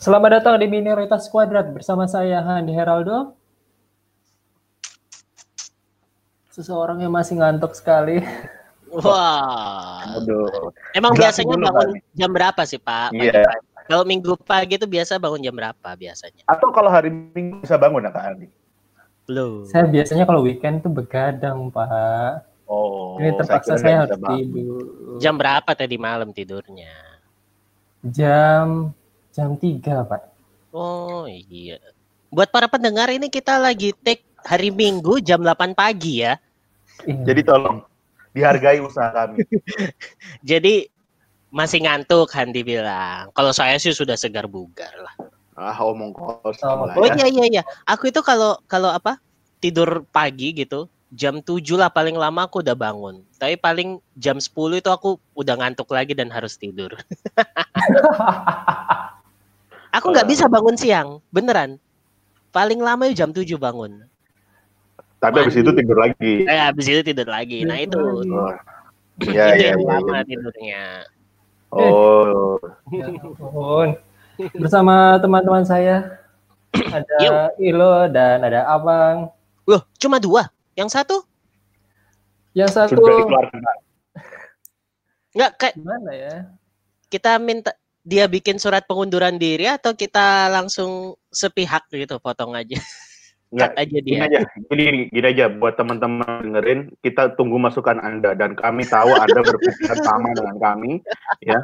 Selamat datang di Minoritas Kuadrat bersama saya Handi Heraldo. Seseorang yang masih ngantuk sekali. Wah. Aduh. Emang Enggak, biasanya dulu, bangun Pak. jam berapa sih Pak? Iya. Pagi-pagi? Kalau minggu pagi itu biasa bangun jam berapa biasanya? Atau kalau hari Minggu bisa bangun Kak Andi? Belum. Saya biasanya kalau weekend tuh begadang, Pak. Oh, Ini terpaksa saya nggak harus bangun. tidur. Jam berapa tadi malam tidurnya? Jam jam 3, Pak. Oh iya. Buat para pendengar ini kita lagi take hari Minggu jam 8 pagi ya. Iya. Jadi tolong dihargai usaha kami. Jadi masih ngantuk Handi bilang. Kalau saya sih sudah segar bugar lah. Ah, omong kosong Oh. lah Oh ya. iya iya iya. Aku itu kalau kalau apa? Tidur pagi gitu, jam 7 lah paling lama aku udah bangun. Tapi paling jam 10 itu aku udah ngantuk lagi dan harus tidur. Aku nggak bisa bangun siang, beneran. Paling lama ya jam 7 bangun. Tapi habis itu tidur lagi. Eh habis itu tidur lagi. Nah itu. Oh. itu Iya, iya, yang iya, lama iya. tidurnya. Oh, Ya ampun. Bersama teman-teman saya ada Ilo dan ada Abang. Loh, cuma dua. Yang satu Yang satu sudah dikeluarkan. nggak kayak gimana ya? kita minta dia bikin surat pengunduran diri atau kita langsung sepihak gitu potong aja. Nggak, aja Gini dia. aja, gini, gini, gini aja buat teman-teman dengerin, kita tunggu masukan Anda dan kami tahu Anda berpikiran sama dengan kami, ya.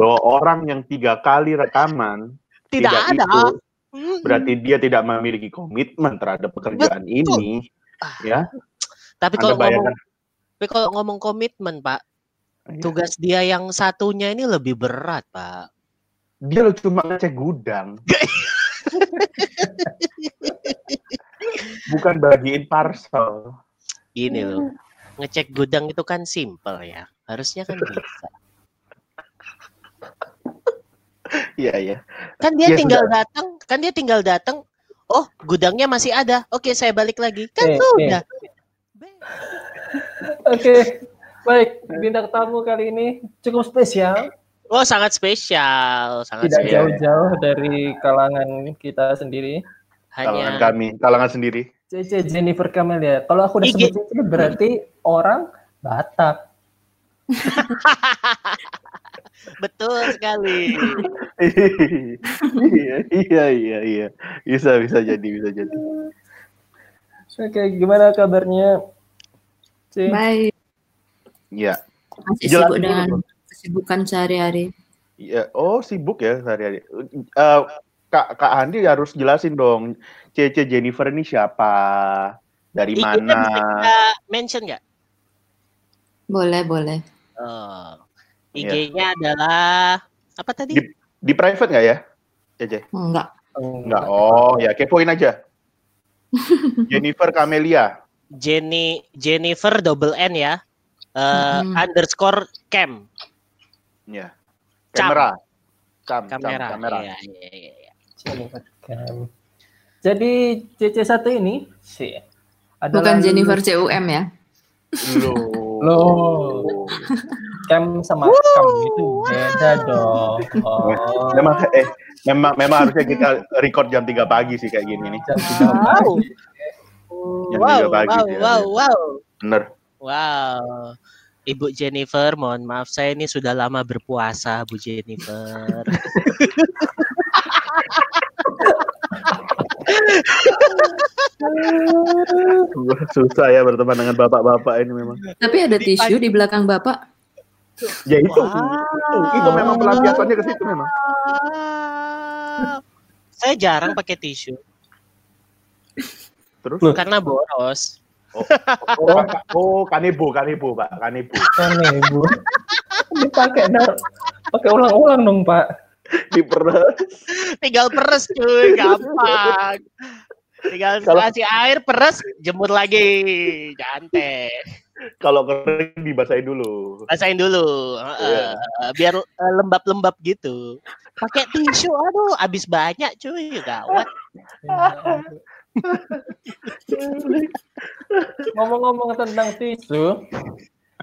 Bahwa orang yang tiga kali rekaman Tidak, ada. itu berarti dia tidak memiliki komitmen terhadap pekerjaan ini, ya. Tapi Anda kalau ngomong tapi kalau ngomong komitmen, Pak. Tugas dia yang satunya ini lebih berat, Pak. dia lo cuma ngecek gudang, bukan bagiin parcel. Gini loh. Ngecek gudang itu kan simple ya. Harusnya kan bisa. Iya, iya. Kan dia Ya, tinggal datang, kan dia tinggal datang. Oh, gudangnya masih ada. Oke, saya balik lagi. Kan Eh, sudah. Oke. Baik, bintang tamu kali ini cukup spesial. Oh, sangat spesial, sangat Tidak spesial. jauh-jauh dari kalangan kita sendiri. Kalangan Hanya kami, kalangan sendiri. Cece Jennifer Camelia. Kalau aku udah sebut Cece berarti orang Batak. betul sekali. iya, iya, iya, iya. Bisa, bisa jadi, bisa jadi. Oke, gimana kabarnya? Baik, Iya. masih Jelasin sibuk dengan kesibukan sehari-hari. Iya, oh sibuk ya sehari-hari. Eh, Kak Kak Andi harus jelasin dong, Cece Jennifer ini siapa? Dari IG-nya mana? bisa kita mention nggak? Boleh, boleh. Oh, Iya. IG-nya adalah apa tadi? Di- Di private nggak ya, Cece? Enggak. Enggak. Oh, ya kepoin aja. Jennifer Camelia. Jenny Jennifer double N ya. Eh, Mm-mm. underscore cam Ya. Cam. Kamera. Cam, cam, kamera. kamera. Iya, iya, iya, iya. Cam. Jadi CC1 ini sih adalah Bukan Jennifer CUM ya. Loh. Loh. Cam sama Cam itu beda dong. Oh. Memang eh memang memang harusnya kita record jam 3 pagi sih kayak gini nih. Jam tiga Wow. pagi. Jam Wow, 3 pagi wow, sih. wow, wow. Bener. Wow. Ibu Jennifer, mohon maaf saya ini sudah lama berpuasa, Bu Jennifer. Susah ya berteman dengan bapak-bapak ini memang. Tapi ada tisu di belakang Bapak. Ya itu, Wow. itu, itu memang pelampiasannya ke situ memang. saya jarang pakai tisu Terus? karena boros. Oh, oh kanebo, kanebo, Pak, kanebo. Kan ibu. Dipakai dar. Pakai ulang-ulang dong, Pak. Diperes. Tinggal peres cuy, gampang. Tinggal Kalau- kasih air peres, jemur lagi. Cantik. Kalau kering dibasahin dulu. Rasain dulu. heeh. Biar eh, lembab-lembab gitu. Pakai tisu, aduh, habis banyak cuy, gawat. Ngomong-ngomong tentang tisu,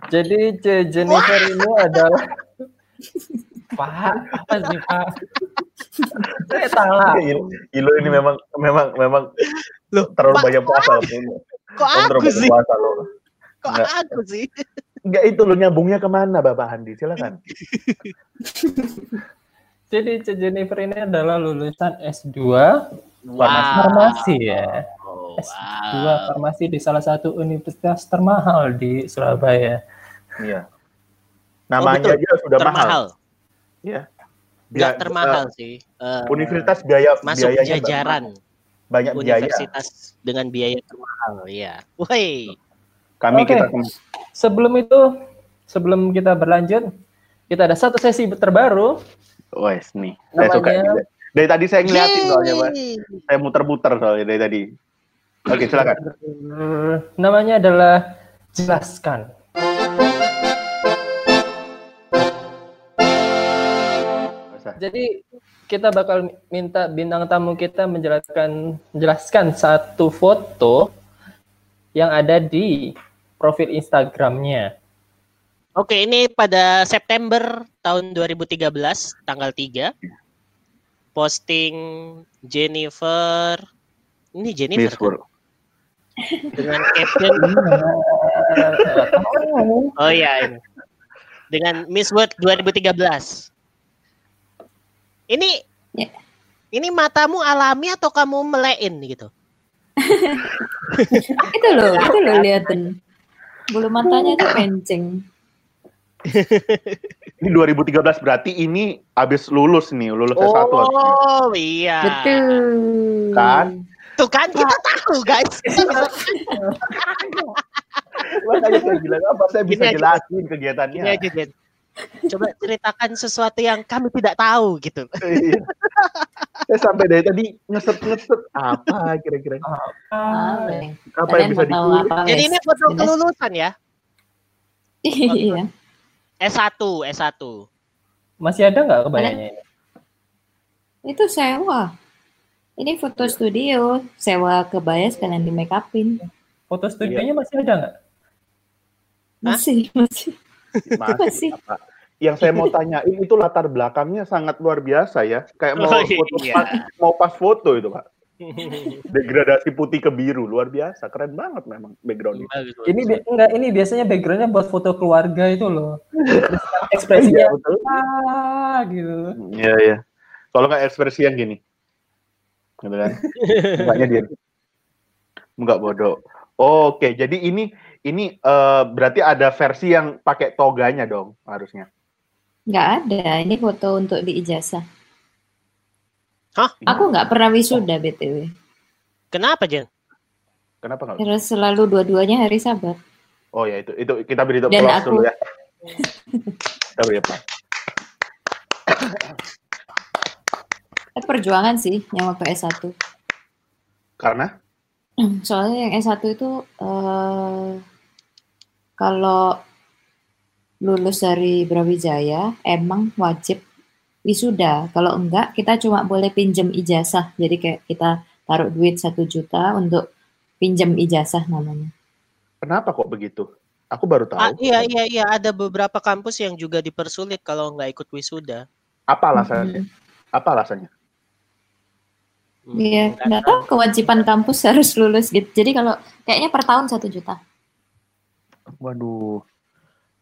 jadi C. Jennifer ini adalah Pak, apa sih Pak? Saya salah. Ilo, ini memang memang memang Loh, terlalu Pak, banyak puasa loh. Kok aku sih? puasa loh. Kok Enggak. aku sih? Enggak itu lo nyambungnya ke mana Bapak Handi? Silakan. Jadi Cik Jennifer ini adalah lulusan S2 farmasi ya. Oh, S2 wow. farmasi di salah satu universitas termahal di Surabaya. Iya. Namanya betul. aja sudah mahal. Termahal. Iya. Nggak Dia- termahal sih. Eh, eh, universitas biaya masuk biayanya jajaran banyak biaya. universitas dengan biaya termahal. Iya. Woi. Kami Oke. kita Sebelum itu, sebelum kita berlanjut, kita ada satu sesi terbaru. Wes nih. Saya suka Namanya- ini. Dari tadi saya ngeliatin soalnya, Pak. Saya muter-muter soalnya dari tadi. Oke, silakan. Namanya adalah Jelaskan. Jadi kita bakal minta bintang tamu kita menjelaskan menjelaskan satu foto yang ada di profil Instagramnya. Oke, ini pada September tahun 2013, tanggal 3. Posting Jennifer. Ini Jennifer kan? Dengan caption Oh iya ini. Dengan Miss World 2013. Ini Ya. ini matamu alami atau kamu melein gitu? itu loh, itu loh liatin. Bulu matanya itu pencing. Ini 2013 berarti ini habis lulus nih, lulus S1 harusnya. Oh iya. Betul. Kan? Tuh kan kita tahu guys. Makanya saya bilang apa saya bisa Gini aja. jelasin kegiatannya. Gini aja Den. Coba ceritakan sesuatu yang kami tidak tahu gitu. Iya. saya sampai dari tadi ngeset-ngeset apa kira-kira Ah, apa yang Kalian bisa apa? Jadi ini foto kelulusan ya. Iya. S1, S1. Masih ada nggak kebayangnya ini? Itu sewa. Ini foto studio, sewa kebaya sekalian di make upin. Foto studionya masih ada nggak? Masih, masih. Masih, Masih. apa? Yang saya mau tanyain itu latar belakangnya sangat luar biasa ya. Kayak mau Oh, foto iya. pas, mau pas foto itu pak. Degradasi putih ke biru luar biasa, keren banget memang backgroundnya. Ini bi- enggak ini biasanya backgroundnya buat foto keluarga itu loh. Terus ekspresinya Iya, betul. ah gitu. Iya iya. Kalau nggak ekspresi yang gini, gitu kan? Mukanya dia, nggak bodoh. Oke, jadi ini ini eh, berarti ada versi yang pakai toganya dong harusnya. Nggak ada. Ini foto untuk di ijazah. Hah? Aku nggak pernah wisuda BTW. Kenapa Jen? Kenapa nggak? Terus selalu dua-duanya hari sabat. Oh ya itu itu kita beri aku- dulu ya. Kita beri applause. Eh, perjuangan sih yang waktu S1. Karena Soalnya yang S1 itu eh, kalau lulus dari Brawijaya emang wajib wisuda. Kalau enggak, kita cuma boleh pinjem ijazah. Jadi kayak kita taruh duit satu juta untuk pinjem ijazah namanya. kenapa kok begitu? Aku baru tahu. Ah, iya iya iya ada beberapa kampus yang juga dipersulit kalau nggak ikut wisuda. Apa alasannya? Apa alasannya? Hmm, Iya, nggak nggak tahu kewajiban kampus harus lulus gitu. Jadi kalau kayaknya per tahun satu juta. Waduh.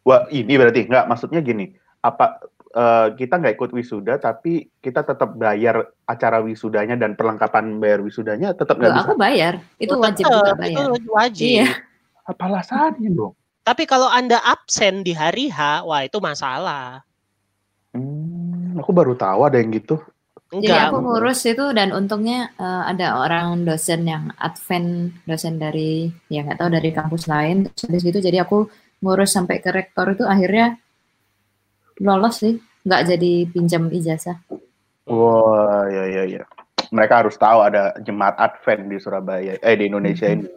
Wah, ini berarti nggak maksudnya gini. Apa eh, kita nggak ikut wisuda tapi kita tetap bayar acara wisudanya dan perlengkapan bayar wisudanya tetap nggak bisa. aku bayar. Itu Oh, wajib tetep, juga Itu bayar. wajib. Iya. Apa alasannya dong? Tapi kalau Anda absen di hari H, wah itu masalah. Hmm, aku baru tahu ada yang gitu. Jadi Enggak. aku ngurus itu dan untungnya eh, ada orang dosen yang advent dosen dari ya nggak tahu dari kampus lain terus habis gitu jadi aku ngurus sampai ke rektor itu akhirnya lolos sih nggak jadi pinjam ijazah. Wah, ya ya ya. Mereka harus tahu ada jemaat Advent di Surabaya, eh di Indonesia ini.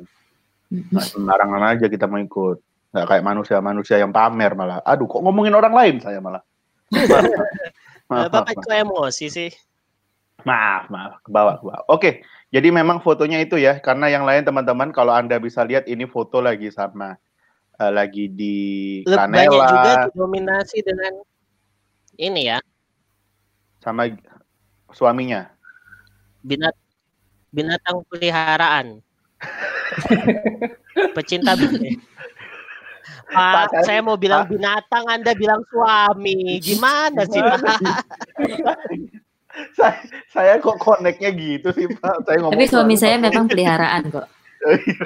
Nggak sembarangan aja kita mau ikut. Nggak kayak manusia-manusia yang pamer malah. Aduh, kok ngomongin orang lain saya malah. Maaf, maaf, Bapak kok emosi sih? maaf, maaf, ke bawah, ke bawah. Oke, jadi memang fotonya itu ya, karena yang lain teman-teman kalau anda bisa lihat ini foto lagi sama eh, lagi di Lebih banyak juga Kanela didominasi dengan ini ya. sama suaminya. Binat binatang peliharaan. Pecinta binatang. Pak, Pak, saya mau bilang Pak. binatang, Anda bilang suami. Gimana sih, Pak? saya, saya kok koneknya gitu sih Pak. Saya ngomong Tapi suami saya memang peliharaan kok.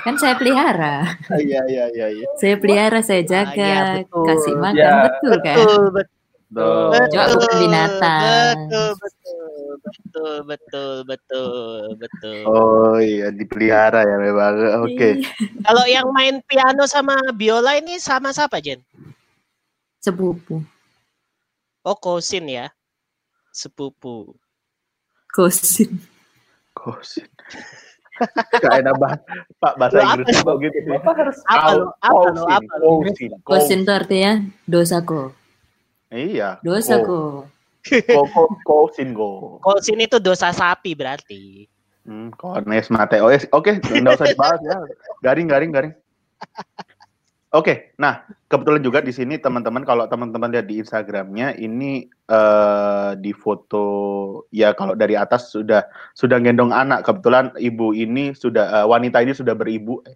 Kan saya pelihara. Iya iya iya iya. Saya pelihara, saya Ah, iya, jaga, betul. kasih makan, Ya, betul kan? Betul, betul. Bukan binatang. Betul, betul, betul, betul, betul, betul. Oh iya dipelihara ya memang. Oke. Iya. Kalau yang main piano sama biola ini sama siapa, Jen? Sepupu, Oh, Kosin ya. Sepupu. kosin. Kosin. Gak enak banget. Pak bahasa apa Inggris kok gitu. Bapak harus Apa lo? Apa lo? Apa lo? Kosin. Kosin itu artinya dosaku. Iya. Dosaku. Ko ko kosin go. Kosin itu dosa sapi berarti. Hmm, Kones Mateo. Eh, Oke, enggak usah dibahas ya. Garing garing garing. Oke, nah kebetulan juga di sini teman-teman kalau teman-teman lihat di Instagramnya ini eh, di foto ya kalau dari atas sudah sudah gendong anak kebetulan ibu ini sudah eh, wanita ini sudah beribu Eh,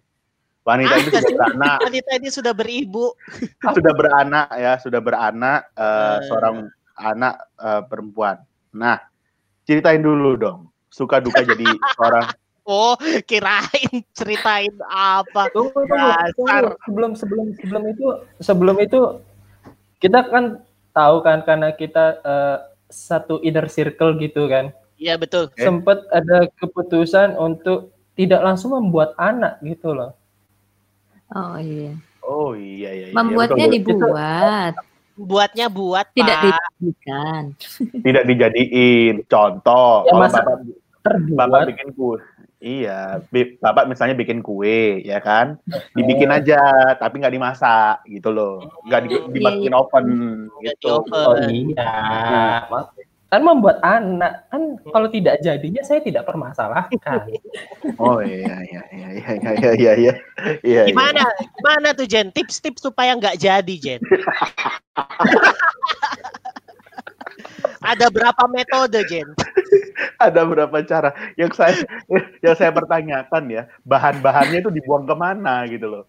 wanita ini Ah, sudah beranak Wanita ini sudah beribu. sudah beranak ya sudah beranak eh, Eh. seorang anak eh, perempuan. Nah ceritain dulu dong suka duka jadi seorang Oh, kirain ceritain apa? Tunggu, tunggu, tunggu. Sebelum sebelum sebelum itu sebelum itu kita kan tahu kan karena kita eh, satu inner circle gitu kan. Iya betul. Oke. Sempat ada keputusan untuk tidak langsung membuat anak gitu loh. Oh iya. oh iya iya, iya Membuatnya betul. dibuat, Buatnya buat tidak Pak. dijadikan. tidak dijadiin contoh Ya, kalau bapak Terbuat. bapak bikin kue iya bapak misalnya bikin kue ya kan dibikin aja tapi nggak dimasak gitu loh nggak di, Hmm, dimasukin oven Nggak di gitu oven. Oh iya. Mas- Kan membuat anak kan kalau tidak jadinya saya tidak permasalahkan. oh iya iya iya iya iya iya iya iya iya Gimana? Gimana tuh Jen? Tips-tips supaya nggak jadi Jen. Ada berapa metode Jen? ada berapa cara yang saya yang saya pertanyakan ya bahan-bahannya itu dibuang ke mana gitu loh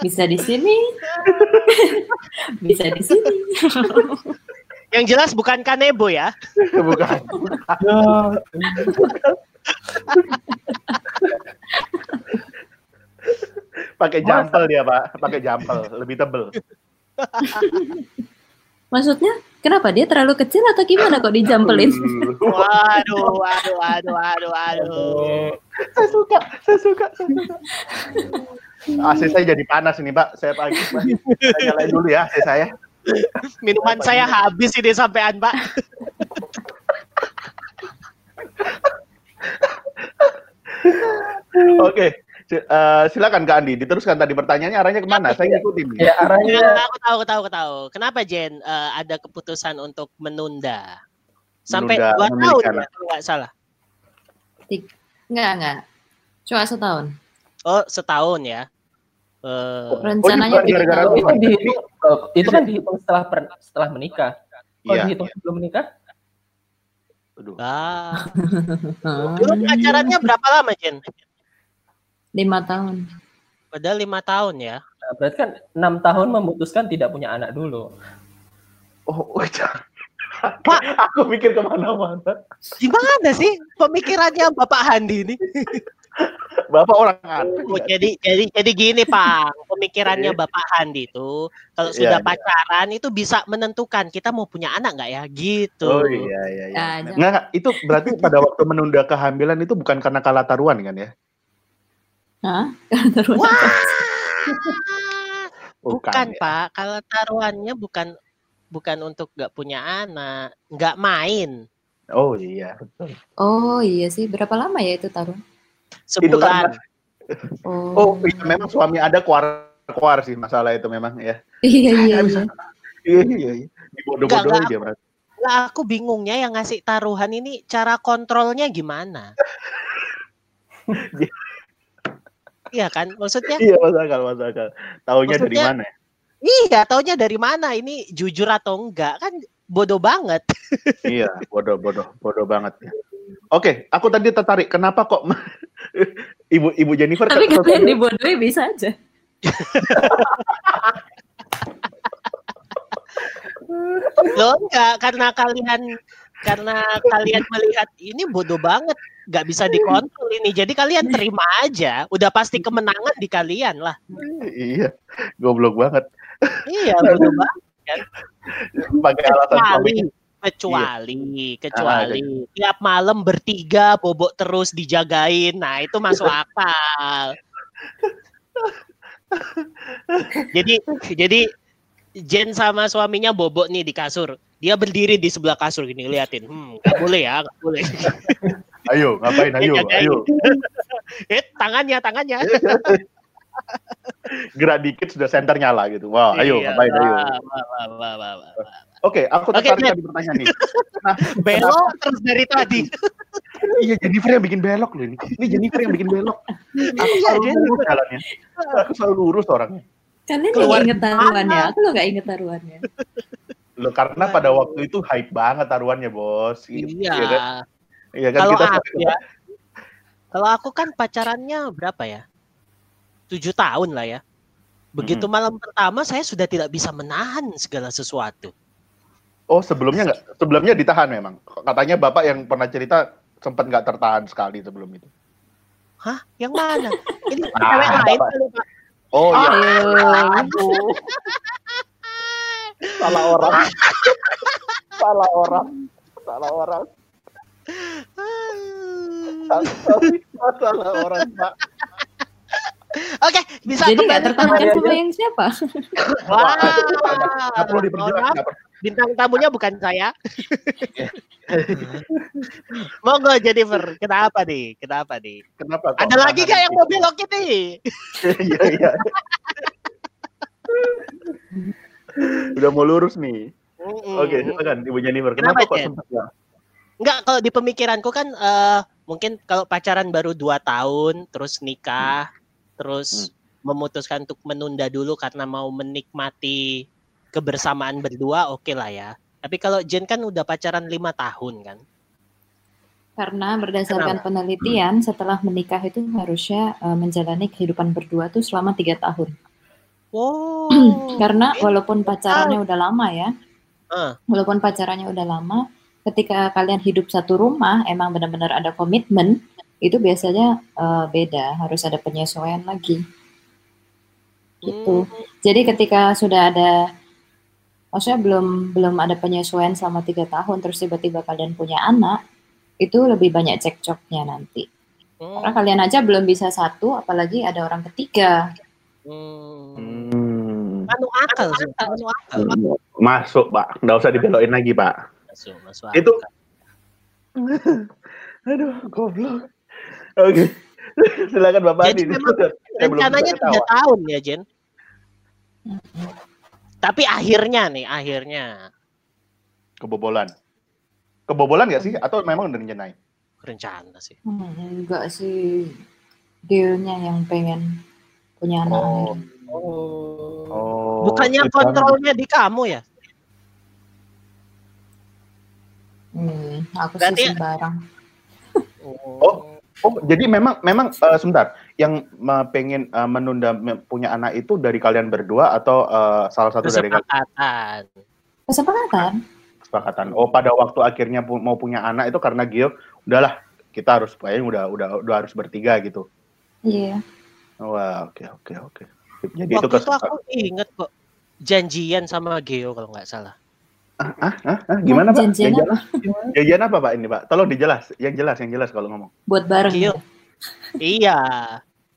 Bisa di sini. Bisa di sini. Yang jelas bukan kanebo ya. bukan. Pakai jampel dia pak. Pakai jampel lebih tebel. Maksudnya kenapa? Dia terlalu kecil atau gimana kok dijampelin? Waduh, waduh, waduh, waduh, waduh. saya suka saya suka saya suka. AC saya jadi panas ini pak. Saya pagi saya nyalain dulu ya AC saya Minuman saya habis ini sampean, Pak. oke eh, silakan Kak Andi diteruskan tadi pertanyaannya arahnya ke mana saya ngikutin. Ya arahnya Ya, aku tahu, aku tahu, aku tahu. Kenapa Jen eh, ada keputusan untuk menunda sampai Menunda dua tahun ya, kalau nggak salah. Enggak, enggak. Cuma setahun. Oh, setahun ya. Eh, Rencananya tiga gara-gara tahun. itu dihitung eh, itu kan dihitung setelah per- setelah menikah. Kalau iya dihitung sebelum menikah, Aduh. ah. Dulu pacarannya berapa lama Jen? lima tahun. Padahal lima tahun ya. nah, berarti kan enam tahun memutuskan tidak punya anak dulu. oh, oh jangan. aku mikir ke mana-mana Gimana sih pemikirannya Bapak Handi ini? bapak orang aneh Oh, jadi jadi jadi gini Pak, pemikirannya Bapak Handi itu kalau Iya, sudah iya. pacaran itu bisa menentukan kita mau punya anak nggak ya? Gitu. oh iya iya iya. Ya, jangan- Nggak, nggak, itu berarti pada waktu menunda kehamilan itu bukan karena kalah taruhan kan ya? Hah? Terus Wah, Bukan, bukan ya. Pak, kalau taruhannya bukan bukan untuk nggak punya anak, nggak main. Oh iya betul. Oh iya sih, berapa lama ya itu taruh? Sebulan. Oh, oh iya, memang suami ada kuar kuar sih masalah itu memang ya iya iya. Iya. iya iya iya dibodoh-bodohin dia berarti Lah aku bingungnya yang ngasih taruhan ini cara kontrolnya gimana? Iya kan, maksudnya iya masuk akal masuk akal taunya dari mana ya? Iya, taunya dari mana? Ini jujur atau enggak? Kan bodoh banget. iya, bodoh, bodoh, bodoh banget ya. Oke, aku tadi tertarik. Kenapa kok ibu ibu Jennifer? Tapi kalian dibodohi bisa aja. Loh enggak, karena kalian karena kalian melihat ini bodoh banget, nggak bisa dikontrol ini. Jadi kalian terima aja, udah pasti kemenangan di kalian lah. iya, goblok banget. Iya, bodoh banget. Pakai alasan Kecuali, suaminya. kecuali, kecuali tiap malam bertiga bobok terus dijagain. Nah, itu masuk akal. jadi jadi Jen sama suaminya bobok nih di kasur. Dia berdiri di sebelah kasur gini liatin. Hmm, nggak boleh ya, nggak boleh. Ayo, ngapain? Ayo, ayo. eh, tangannya, tangannya. Gerak dikit sudah senter nyala gitu. Wah, ayo, Iya, ngapain? Ayo. wah, wah, wah, wah, Oke, aku Oke, tertarik Jen. tadi pertanyaan nih. Belok terus dari tadi. Iya, Jennifer yang bikin belok loh ini. Ini Jennifer yang bikin belok. Aku Iya, selalu Jennifer. lurus jalannya. Aku selalu lurus orangnya. Kalian Keluar yang inget taruhannya, aku lo gak inget taruhannya. Loh, karena pada waktu itu hype banget taruhannya, Bos. Gitu, Iya. ya kan? Iya kan Kalau kita aku ya, kalau aku kan pacarannya berapa ya? Tujuh tahun lah ya. Begitu malam pertama saya sudah tidak bisa menahan segala sesuatu. Oh, sebelumnya nggak? Sebelumnya ditahan memang. Katanya Bapak yang pernah cerita sempat nggak tertahan sekali sebelum itu. Hah? Yang mana? Ini Ah, cewek lain kali, Pak. Oh iya. Ayo. Aduh. Salah orang. Salah orang. Salah orang. Salah orang, Pak. Oke, bisa Jadi gak kembali tertahan ke- sama yang siapa? Wah, Nggak perlu diperjelas. nggak bintang tamunya bukan saya. Monggo Jennifer, kenapa nih? Kenapa nih? Kenapa? kok Ada lagi gak yang gitu? mau belok ini? Iya, iya. Udah mau lurus nih. Oke, silakan Ibu Jennifer. Kenapa, Kenapa, kok sempat ya? Enggak, kalau di pemikiranku kan eh, mungkin kalau pacaran baru dua tahun, terus nikah, terus memutuskan untuk menunda dulu karena mau menikmati kebersamaan berdua, oke lah ya. Tapi kalau Jen kan udah pacaran lima tahun kan? Karena berdasarkan penelitian, setelah menikah itu harusnya eh, menjalani kehidupan berdua tuh selama tiga tahun. Wow. Karena walaupun pacarannya udah lama ya, Ah. walaupun pacarannya udah lama, ketika kalian hidup satu rumah, emang benar-benar ada komitmen, itu biasanya eh, beda, harus ada penyesuaian lagi. Gitu. Jadi ketika sudah ada, maksudnya belum belum ada penyesuaian selama tiga tahun, terus tiba-tiba kalian punya anak, itu lebih banyak cekcoknya nanti. Hmm. Karena kalian aja belum bisa satu, apalagi ada orang ketiga. Hmm. Hmm. Anu akal sih, anu akal. Masuk, Pak. Nggak usah dibelokin lagi, Pak. Masuk, masuk Itu-. Aduh, goblok. Oke. Silakan Bapak Jadi Adi. memang rencananya tiga tahun ya Jen. Tapi akhirnya nih, akhirnya Kebobolan. Kebobolan nggak sih? Atau memang udah direncanain? rencana sih. Hmm, enggak sih, dealnya yang pengen punya anak. Oh. akhirnya. Oh. Bukannya rencana. kontrolnya di kamu ya? Hmm, aku Berarti- sih sembarang. Oh. Oh, jadi memang memang eh, sebentar, yang eh, pengen eh, menunda me- punya anak itu dari kalian berdua atau eh, salah satu dari kalian Kesepakatan. Kesepakatan. kesepakatan? Oh, pada waktu akhirnya pu- mau punya anak itu karena Gio, udahlah kita harus kayaknya udah udah udah harus bertiga gitu. Iya. Wah, oke oke oke. Jadi itu Waktu itu kesepakatan. aku inget kok janjian sama Geo kalau nggak salah. Ah, gimana Pak? Janjian Jajan, jajan apa Pak ini Pak? Tolong dijelas, yang jelas, yang jelas kalau ngomong. Buat bareng. Gio. ya? iya.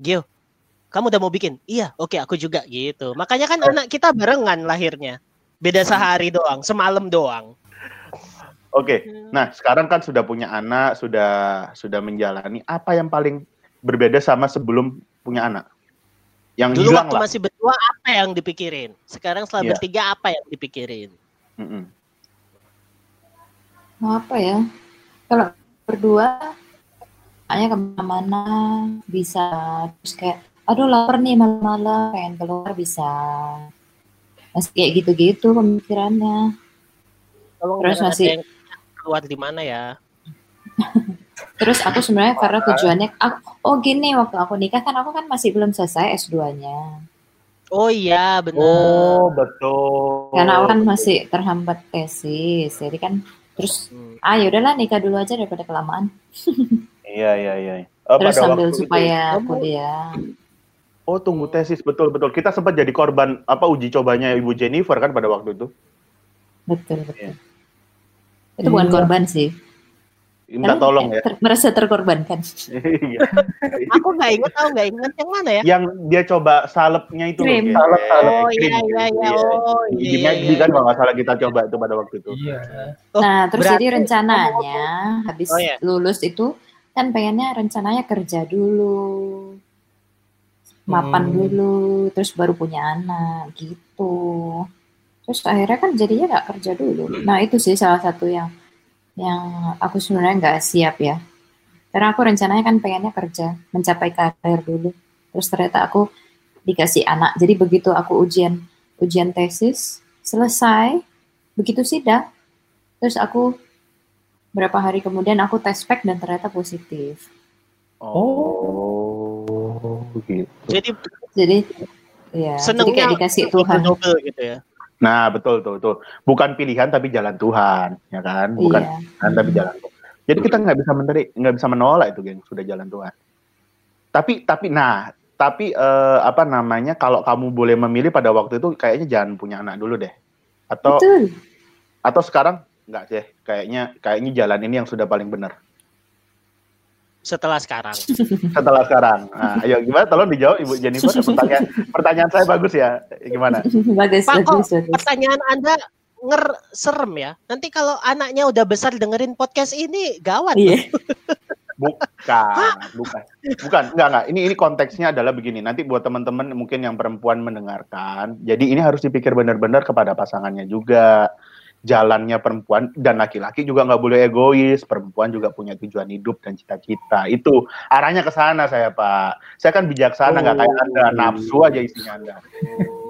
Geo, kamu udah mau bikin? Iya, oke aku juga gitu. Makanya kan anak kita barengan lahirnya. Beda sehari doang, semalam doang. Oke, nah sekarang kan sudah punya anak, sudah sudah menjalani. Apa yang paling berbeda sama sebelum punya anak? Yang Dulu hilang waktu lah. masih berdua apa yang dipikirin? Sekarang setelah Iya. bertiga apa yang dipikirin? Mm-mm. Mau apa ya? Kalau berdua, hanya ke mana-mana bisa terus kayak, aduh lapar nih malam-malam, pengen keluar bisa. Masih kayak gitu-gitu pemikirannya. Tolong Terus masih- keluar di mana ya? Terus aku sebenarnya karena tujuannya, aku, oh gini waktu aku nikah kan aku kan masih belum selesai S2-nya. Oh iya, benar. Oh, betul. Karena aku kan masih terhambat tesis. Jadi kan terus Hmm. ah ya udahlah nikah dulu aja daripada kelamaan. Iya, iya, iya. Oh, Terus pada sambil itu- supaya Kamu- kuliah. Oh, tunggu tesis betul betul. Kita sempat jadi korban apa uji cobanya Ibu Jennifer kan pada waktu itu. Betul, betul. Iya. Itu bukan Iya. korban sih. Minta Kalian tolong ya. ter- merasa terkorbankan. Iya. Aku nggak inget, aku nggak inget yang mana ya? Yang dia coba salepnya itu loh. Krim. Gen. Salep, salep. Oh Krim, iya iya iya. iya. Oh iya. Iya, kan iya. kalau nggak salah kita coba itu pada waktu itu. Iya. Oh, nah, terus berarti- jadi rencananya habis Oh, iya. lulus itu kan pengennya rencananya kerja dulu. Mapan Hmm. dulu, terus baru punya anak gitu. Terus akhirnya kan jadinya nggak kerja dulu. Nah, itu sih salah satu yang yang aku sebenarnya nggak siap ya. Karena aku rencananya kan pengennya kerja, mencapai karir dulu. Terus ternyata aku dikasih anak. Jadi begitu aku ujian ujian tesis selesai, begitu sidang, terus aku berapa hari kemudian aku tes pack dan ternyata positif. Oh, gitu. Jadi Jadi ya, jadi kayak dikasih Tuhan. double gitu ya. Nah, betul tuh, tuh. Bukan pilihan tapi jalan Tuhan, ya kan? Bukan Iya. pilihan tapi jalan Tuhan. Jadi kita nggak bisa menarik, nggak bisa menolak itu, geng. Sudah jalan Tuhan. Tapi, tapi, nah, tapi eh, apa namanya? Kalau kamu boleh memilih pada waktu itu, kayaknya jangan punya anak dulu deh. Atau, Betul. atau sekarang nggak sih? Kayaknya, kayaknya jalan ini yang sudah paling benar. Setelah sekarang. Setelah sekarang, nah, ayo gimana? Tolong dijawab, Ibu Jennifer. Pertanyaan, pertanyaan saya bagus ya. Gimana? bagus, Pak, kok bagus, bagus. pertanyaan Anda nger serem ya. Nanti kalau anaknya udah besar dengerin podcast ini gawat. Iya. Bukan, bukan, bukan, enggak, enggak. Ini ini konteksnya adalah begini. Nanti buat teman-teman mungkin yang perempuan mendengarkan, jadi ini harus dipikir benar-benar kepada pasangannya juga. Jalannya perempuan dan laki-laki juga nggak boleh egois. Perempuan juga punya tujuan hidup dan cita-cita. Itu arahnya ke sana saya Pak. Saya kan bijaksana nggak kayak anda, nafsu aja isinya anda.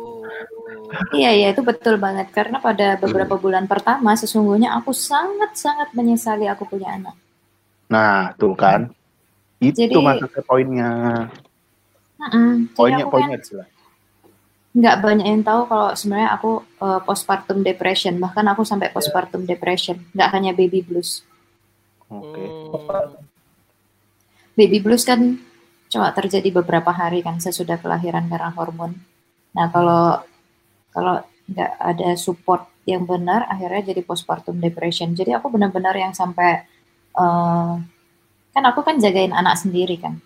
Iya, iya itu betul banget. Karena pada beberapa bulan pertama sesungguhnya aku sangat-sangat menyesali aku punya anak. Nah, tuh kan. Itu Jadi- maksudnya poinnya. Mm-mm. Jadi Poinnya, poinnya kan. Nggak banyak yang tahu kalau sebenarnya aku uh, postpartum depression. Bahkan aku sampai postpartum depression. Nggak hanya baby blues. Oke. Hmm. Baby blues kan cuma terjadi beberapa hari kan sesudah kelahiran karena hormon. Nah kalau kalau nggak ada support yang benar, akhirnya jadi postpartum depression. Jadi aku benar-benar yang sampai eh, kan aku kan jagain anak sendiri kan,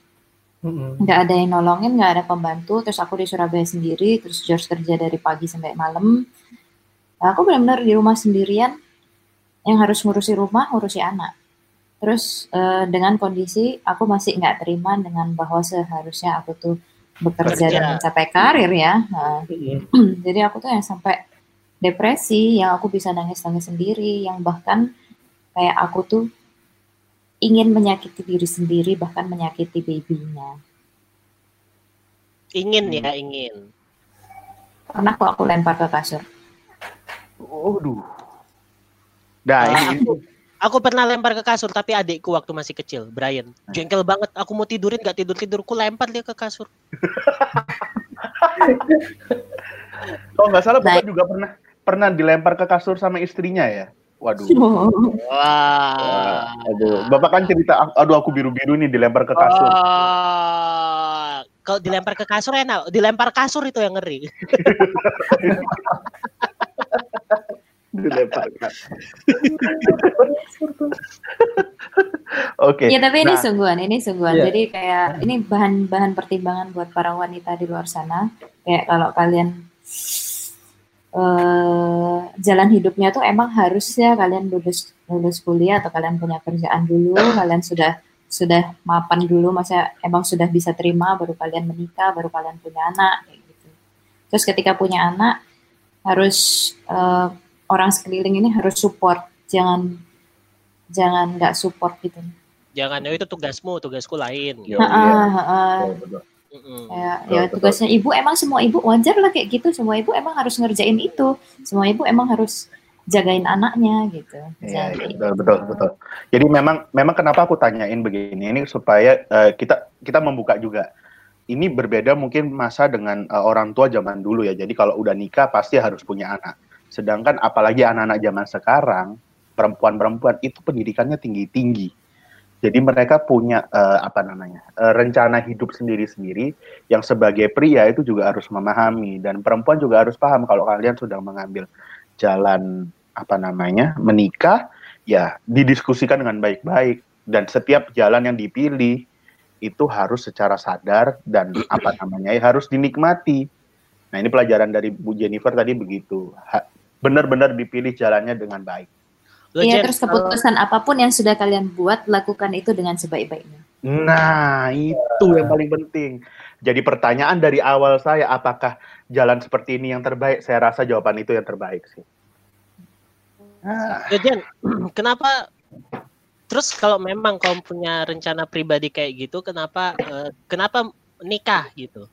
Mm-mm. nggak ada yang nolongin, nggak ada pembantu. Terus aku di Surabaya sendiri, terus George kerja dari pagi sampai malam. Nah, aku benar-benar di rumah sendirian, yang harus ngurusi rumah, ngurusi anak. Terus eh, dengan kondisi aku masih nggak terima dengan bahwa seharusnya aku tuh bekerja Kerja. dan mencapai karir ya. Nah, Mm-mm. jadi aku tuh yang sampai depresi, yang aku bisa nangis-nangis sendiri, yang bahkan kayak aku tuh ingin menyakiti diri sendiri, bahkan menyakiti babynya. Ingin ya, ingin. Pernah kok aku lempar ke kasur. Waduh. Nah, Ah, ini, aku, aku pernah lempar ke kasur tapi adikku waktu masih kecil, Brian. Jengkel banget. Aku mau tidurin gak tidur tidurku lempar dia ke kasur. kalau nggak salah Bapak Nah. juga pernah pernah dilempar ke kasur sama istrinya ya. Waduh. Wah. Aduh, Bapak kan cerita, aduh aku biru-biru nih dilempar ke kasur. Oh, kalau dilempar ke kasur enak, dilempar kasur itu yang ngeri. dilempar kasur. Oke. Ya tapi ini Nah. sungguhan, ini sungguhan. Iya. Jadi kayak ini bahan-bahan pertimbangan buat para wanita di luar sana. Kayak kalau kalian eh jalan hidupnya tuh emang harusnya kalian lulus lulus kuliah atau kalian punya kerjaan dulu, kalian sudah sudah mapan dulu, masa emang sudah bisa terima baru kalian menikah, baru kalian punya anak kayak gitu. Terus ketika punya anak harus eh, orang sekeliling ini harus support, jangan jangan nggak support gitu. Jangan, ya itu tugasmu, tugasku lain. Yo, Ha-ha, iya. Betul, Betul, ya betul. tugasnya ibu emang semua ibu wajar lah kayak gitu semua ibu emang harus ngerjain itu semua ibu emang harus jagain anaknya gitu. Iya, iya, betul, betul, betul. Jadi memang, memang kenapa aku tanyain begini ini supaya eh, kita kita membuka juga. Ini berbeda mungkin masa dengan eh, orang tua zaman dulu ya. Jadi kalau udah nikah pasti harus punya anak. Sedangkan apalagi anak-anak zaman sekarang, perempuan-perempuan itu pendidikannya tinggi-tinggi. Jadi mereka punya eh, apa namanya eh, rencana hidup sendiri-sendiri yang sebagai pria itu juga harus memahami dan perempuan juga harus paham kalau kalian sudah mengambil jalan apa namanya menikah ya didiskusikan dengan baik-baik dan setiap jalan yang dipilih itu harus secara sadar dan apa namanya ya harus dinikmati. Nah ini pelajaran dari Bu Jennifer tadi begitu benar-benar dipilih jalannya dengan baik. Lo, Iya, terus kalau- keputusan apa pun yang sudah kalian buat, lakukan itu dengan sebaik-baiknya. Nah itu yang paling penting. Jadi pertanyaan dari awal saya apakah jalan seperti ini yang terbaik? Saya rasa jawaban itu yang terbaik sih. Ah, Yo, Jen, kenapa terus kalau memang kamu punya rencana pribadi kayak gitu, kenapa eh, kenapa nikah gitu?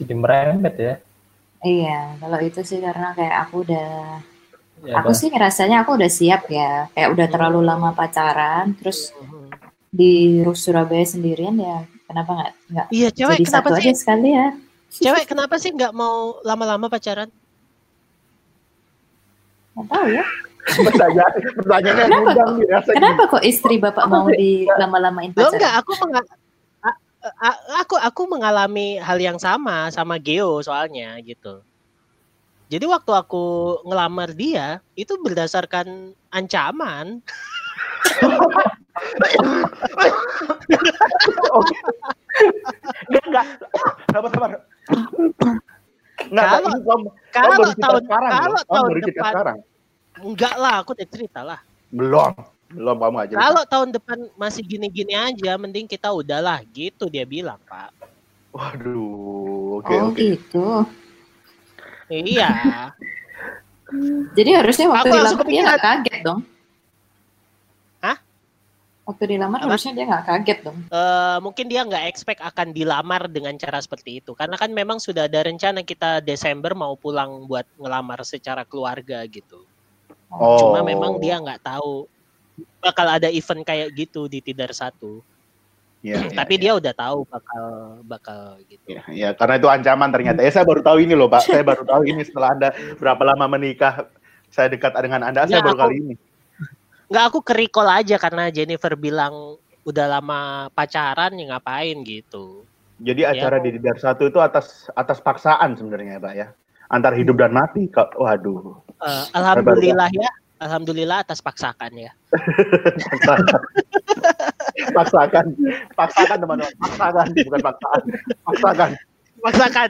Jadi merembet ya. Iya, kalau itu sih karena kayak aku udah, Ya, aku sih ngerasanya aku udah siap ya. Kayak udah terlalu lama pacaran, terus Mhm. di Surabaya sendirian ya, kenapa nggak nggak Iya, cewek jadi kenapa satu sih? aja sekalian? Cewek kenapa sih nggak mau lama-lama pacaran? Nggak tahu ya. pertanyaan pertanyaannya Kenapa nih rasanya. Kenapa kok istri bapak mau di lama-lamain Lo enggak, pacaran? aku menga- aku aku mengalami hal yang sama sama Geo soalnya gitu. Jadi waktu aku ngelamar dia itu berdasarkan ancaman. Enggak, enggak. Sabar, sabar. Enggak, Kalau- Kalau cerita tahun sekarang. kalau tahun depan sekarang. enggak lah, aku udah cerita lah. Belum. Belum kamu aja. Kalau tahun depan masih gini-gini aja, mending kita udahlah gitu dia bilang, Pak. Waduh, oke oh oke. gitu. Iya. Jadi harusnya waktu Aku dilamar dia nggak kaget dong. Hah? Waktu dilamar Apa? harusnya dia nggak kaget dong. Eh, mungkin dia nggak expect akan dilamar dengan cara seperti itu karena kan memang sudah ada rencana kita Desember mau pulang buat ngelamar secara keluarga gitu Oh. cuma memang dia nggak tahu bakal ada event kayak gitu di Tidar satu Iya, iya, tapi iya. dia udah tahu bakal bakal gitu Ya, ya, karena itu ancaman ternyata. Ya saya baru tahu ini loh, Pak. Saya baru tahu ini setelah Anda berapa lama menikah. Saya dekat dengan Anda, saya Ya, baru aku- kali ini. nggak aku kerikol aja karena Jennifer bilang udah lama pacaran ya ngapain gitu Jadi acara Ya. di Didar satu itu atas atas paksaan sebenarnya, Pak ya. Antar hidup dan mati. Waduh. Eh, alhamdulillah ya alhamdulillah atas paksakan ya Paksakan. paksakan. Paksakan teman-teman. Paksakan, bukan paksaan. Paksakan. paksakan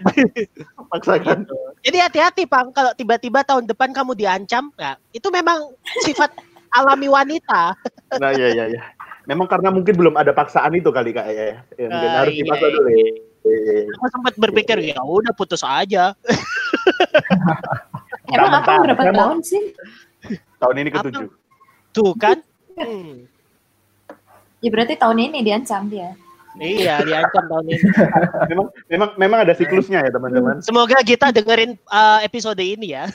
Paksakan. Jadi hati-hati, Pang. Kalau tiba-tiba tahun depan kamu diancam, ya, itu memang sifat alami wanita. Nah, iya iya iya. Memang karena mungkin belum ada paksaan itu kali Kak ya. ya mungkin Ah, harus iya, dipaksa iya. dulu ya. Iya, iya, iya. Aku sempat berpikir, ya udah putus aja. Emang apa berapa tahun sih? Tahun ini ketujuh. Tuh kan? Hmm. Ya berarti tahun ini diancam dia. Iya, diancam tahun ini. Memang memang memang ada siklusnya ya teman-teman. Semoga kita dengerin uh, episode ini ya.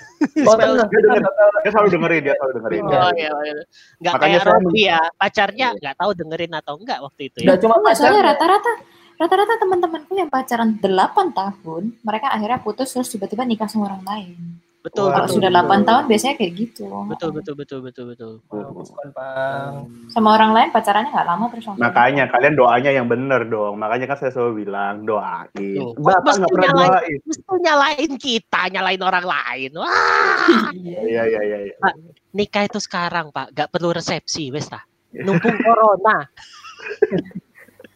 Oh, Dia denger, dia selalu dengerin, dia selalu dengerin. Oh iya, iya. Nggak Makanya kayak saya Robi ya. Pacarnya nggak tahu dengerin atau enggak waktu itu ya. Udah cuma Enggak, soalnya pacar. rata-rata rata-rata teman-temanku yang pacaran 8 tahun, mereka akhirnya putus terus tiba-tiba nikah sama orang lain. Betul, Wah, betul. sudah 8 tahun biasanya kayak gitu. Betul, betul, betul, betul, betul. Oh. Sama orang lain pacarannya nggak lama terus langsung. Makanya kalian doanya yang bener dong. Makanya kan saya selalu bilang doain. Tuh, Bapak nggak pernah nyalain. doain. Mesti nyalain kita, nyalain orang lain. Wah, Iya iya iya. iya. nikah itu sekarang, Pak. Gak perlu resepsi, wes tah. Numpung corona.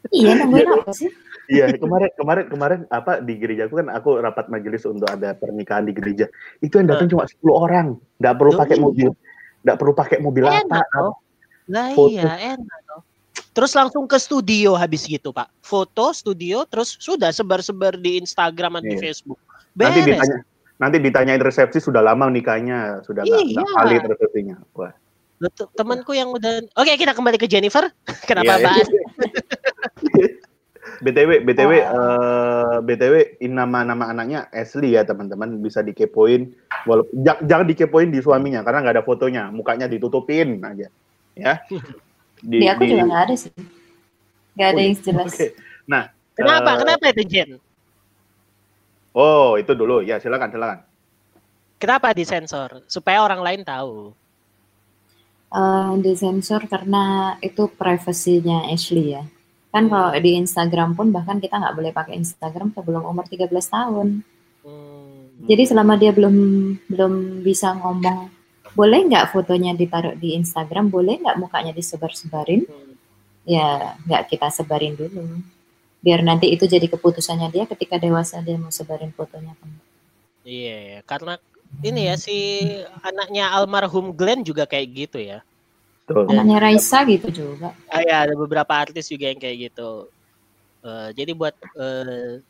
Iya, nungguin apa sih? Iya kemarin kemarin kemarin apa di gerejaku kan aku rapat majelis untuk ada pernikahan di gereja. Itu yang datang cuma 10 orang. Nggak perlu Loh, pakai iya. mobil. Nggak perlu pakai mobil apa. Enak loh. Lah Foto. iya, enak loh. Terus langsung ke studio habis gitu, Pak. Foto, studio, terus sudah sebar-sebar di Instagram dan di Iya. Facebook. Nanti Beres. ditanya nanti ditanyain resepsi sudah lama nikahnya, sudah Iya. nggak valid resepsinya. Wah. Temanku yang udah Oke, kita kembali ke Jennifer. Kenapa Iya, iya. bahas? BTW, BTW, Oh. eh, BTW, in nama-nama anaknya Ashley ya teman-teman bisa dikepoin. Walaupun jangan, jangan dikepoin di suaminya karena nggak ada fotonya, mukanya ditutupin aja, ya. Di, aku juga nggak ada sih. Nggak ada Oh, yang jelas. Oke. Nah, Kenapa? eh, Kenapa itu Jen? Oh, itu dulu. Ya, silakan, silakan. Kenapa disensor? Supaya orang lain tahu. Eh, disensor karena itu privasinya Ashley ya. Kan kalau di Instagram pun bahkan kita nggak boleh pakai Instagram sebelum umur 13 tahun. Hmm. Jadi selama dia belum belum bisa ngomong, boleh nggak fotonya ditaruh di Instagram, boleh nggak mukanya disebar-sebarin, Hmm. ya nggak kita sebarin dulu. Biar nanti itu jadi keputusannya dia ketika dewasa dia mau sebarin fotonya. kan. Iya, karena ini ya si anaknya almarhum Glenn juga kayak gitu ya. Betul. Anaknya Raisa gitu juga. Ah, ya, ada beberapa artis juga yang kayak gitu. Eh, jadi buat eh,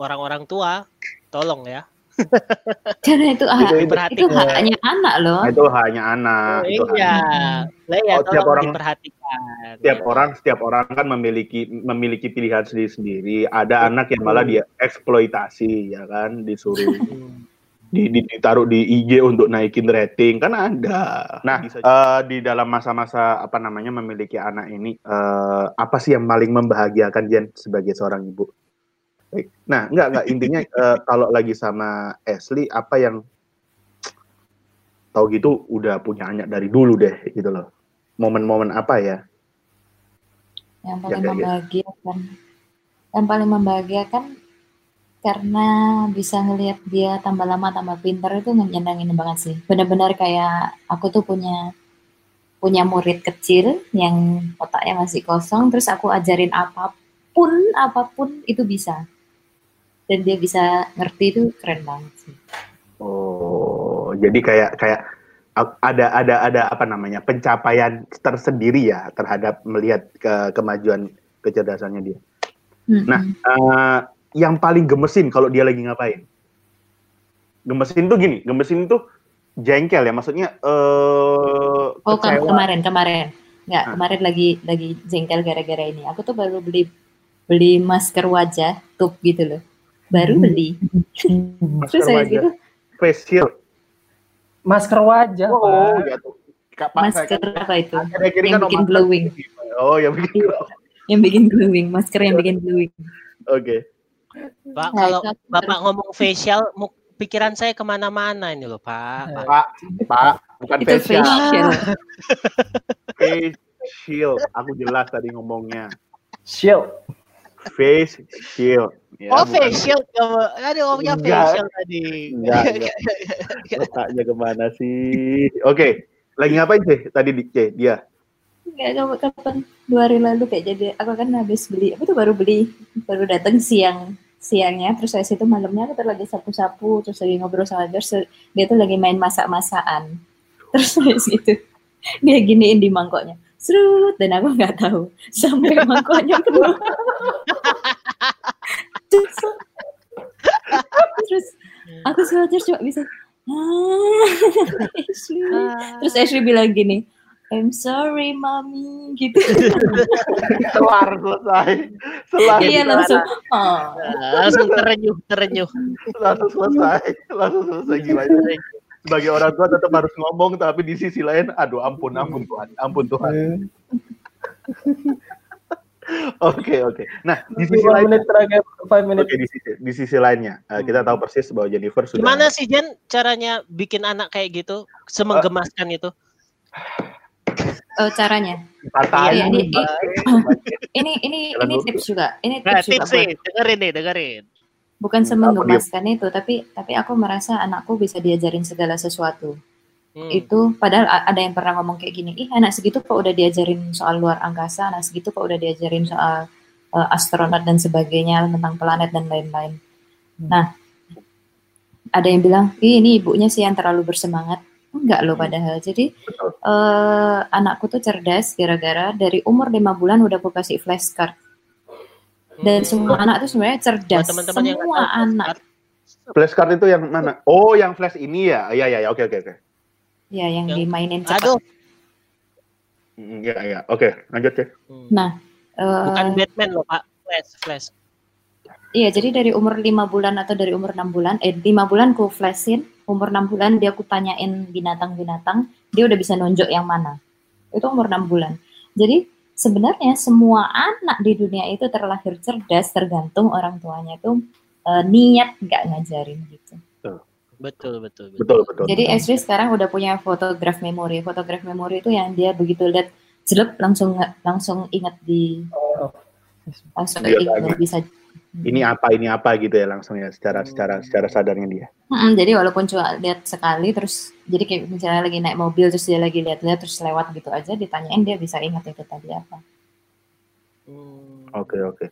orang-orang tua, tolong ya. Karena itu hak, Itu- itu, diperhatikan. haknya anak loh. Itu hanya anak. Oh, itu iya, hanya- lah ya Oh, tiap tolong orang- diperhatikan. Setiap orang, setiap orang kan memiliki memiliki pilihan sendiri-sendiri. Ada anak yang malah dia eksploitasi, ya kan, disuruh Hmm. Di, di- ditaruh di IG untuk naikin rating kan ada. Nah, eh, di dalam masa-masa apa namanya memiliki anak ini eh, apa sih yang paling membahagiakan Jen sebagai seorang ibu? Baik. Nah, enggak enggak intinya eh, kalau lagi sama Ashley apa yang tahu gitu udah punya anak dari dulu deh gitu loh. Momen-momen apa ya? Yang paling Ya, membahagiakan. Yang paling membahagiakan karena bisa ngelihat dia tambah lama tambah pintar itu nyenengin banget sih. Benar-benar kayak aku tuh punya punya murid kecil yang otaknya masih kosong, terus aku ajarin apa pun apa pun itu bisa. Dan dia bisa ngerti itu keren banget sih. Oh, jadi kayak kayak ada ada ada apa namanya pencapaian tersendiri ya terhadap melihat ke kemajuan kecerdasannya dia. Nah, Mm-mm. Yang paling gemesin kalau dia lagi ngapain? Gemesin tuh gini, gemesin tuh jengkel ya, maksudnya eh Oh kan kecewa. kemarin kemarin nggak Hah? kemarin lagi lagi jengkel gara-gara ini. Aku tuh baru beli beli masker wajah tube gitu loh. Baru beli. masker Terus saya wajah, gitu face shield. Masker wajah, Oh, Pak. ya tuh. Saya masker kan- apa itu? akhir-akhir ini Yang kan bikin glowing. Oh, yang bikin Yang bikin glowing, masker yang bikin glowing. Oke. Pak, Nah, kalau Bapak ngomong facial, pikiran saya ke mana-mana ini loh, Pak. Pak. Pak, Pak, bukan itu facial. facial. Face shield. Aku jelas tadi ngomongnya. Shield. Face shield. Ya, oh, bukan- facial. kamu. Aduh, ngomongnya Enggak. facial tadi. Enggak, enggak. Letaknya ke mana sih? Oke, lagi ngapain sih tadi di C, dia? Enggak kamu kapan dua hari lalu kayak jadi aku kan habis beli aku tuh baru beli baru datang siang siangnya terus saya situ malamnya aku tuh lagi sapu-sapu terus lagi ngobrol sama dia terus dia tuh lagi main masak-masakan. Terus habis gitu dia giniin di mangkoknya. Serut dan aku nggak tahu. Sampai mangkoknya penuh terus, terus aku sewajar cuma bisa ah, Ashley. terus Ashley bilang gini I'm sorry, mami, gitu. Selar selesai. Selar Iya langsung. Oh. Nah, langsung terenyuh, terenyuh. langsung selesai. Langsung selesai gila. Sebagai orang tua tetap harus ngomong tapi di sisi lain aduh ampun ampun Tuhan. Ampun Tuhan. Oke, oke. Nah, di sisi Lima lain menit terakhir, five. Oke, di sisi, di sisi lainnya, eh, kita tahu persis bahwa Jennifer sudah Gimana sih Jen caranya bikin anak kayak gitu? Semenggemaskan itu? Oh, caranya. Patahin, Iya, ini-. Ini ini ini dulu. tips juga. Ini Nah, tips juga tips buat dengerin nih, dengerin. bukan Hmm, semenggemaskan itu, tapi tapi aku merasa anakku bisa diajarin segala sesuatu. Hmm. Itu padahal ada yang pernah ngomong kayak gini, ih anak segitu kok udah diajarin soal luar angkasa, anak segitu kok udah diajarin soal uh, astronot dan sebagainya tentang planet dan lain-lain. Hmm. Nah, ada yang bilang, ih ini ibunya sih yang terlalu bersemangat. Enggak loh Hmm. padahal. Jadi eh, anakku tuh cerdas gara-gara dari umur lima bulan udah aku kasih flashcard. Dan Hmm. semua anak tuh sebenarnya cerdas. Yang nggak semua tahu, anak. Flashcard itu yang mana? Oh, yang flash ini ya? Iya, iya, iya. Oke, oke, oke. Ya, yang Yang- dimainin cepat. Aduh. Mm, Iya, iya. Oke, lanjut ya. Hmm. Nah, Eh, Bukan Batman loh Pak, Flash, Flash. Iya, jadi dari umur lima bulan atau dari umur enam bulan, eh lima bulan ku flashin, umur enam bulan dia aku tanyain binatang-binatang, dia udah bisa nunjuk yang mana. Itu umur enam bulan. Jadi sebenarnya semua anak di dunia itu terlahir cerdas, tergantung orang tuanya itu eh, niat nggak ngajarin gitu. Betul, betul, betul. Betul, betul. Jadi Esri sekarang udah punya fotograf memori. Fotograf memori itu yang dia begitu lihat jelek langsung langsung ingat di Oh, langsung Dia ingat tanya. bisa. Ini apa, ini apa gitu ya langsung ya secara Hmm. secara secara sadarnya dia. Mm-mm, jadi walaupun cuma lihat sekali terus jadi kayak misalnya lagi naik mobil terus dia lagi lihat-lihat terus lewat gitu aja ditanyain dia bisa ingat itu tadi apa. Hmm. Oke oke.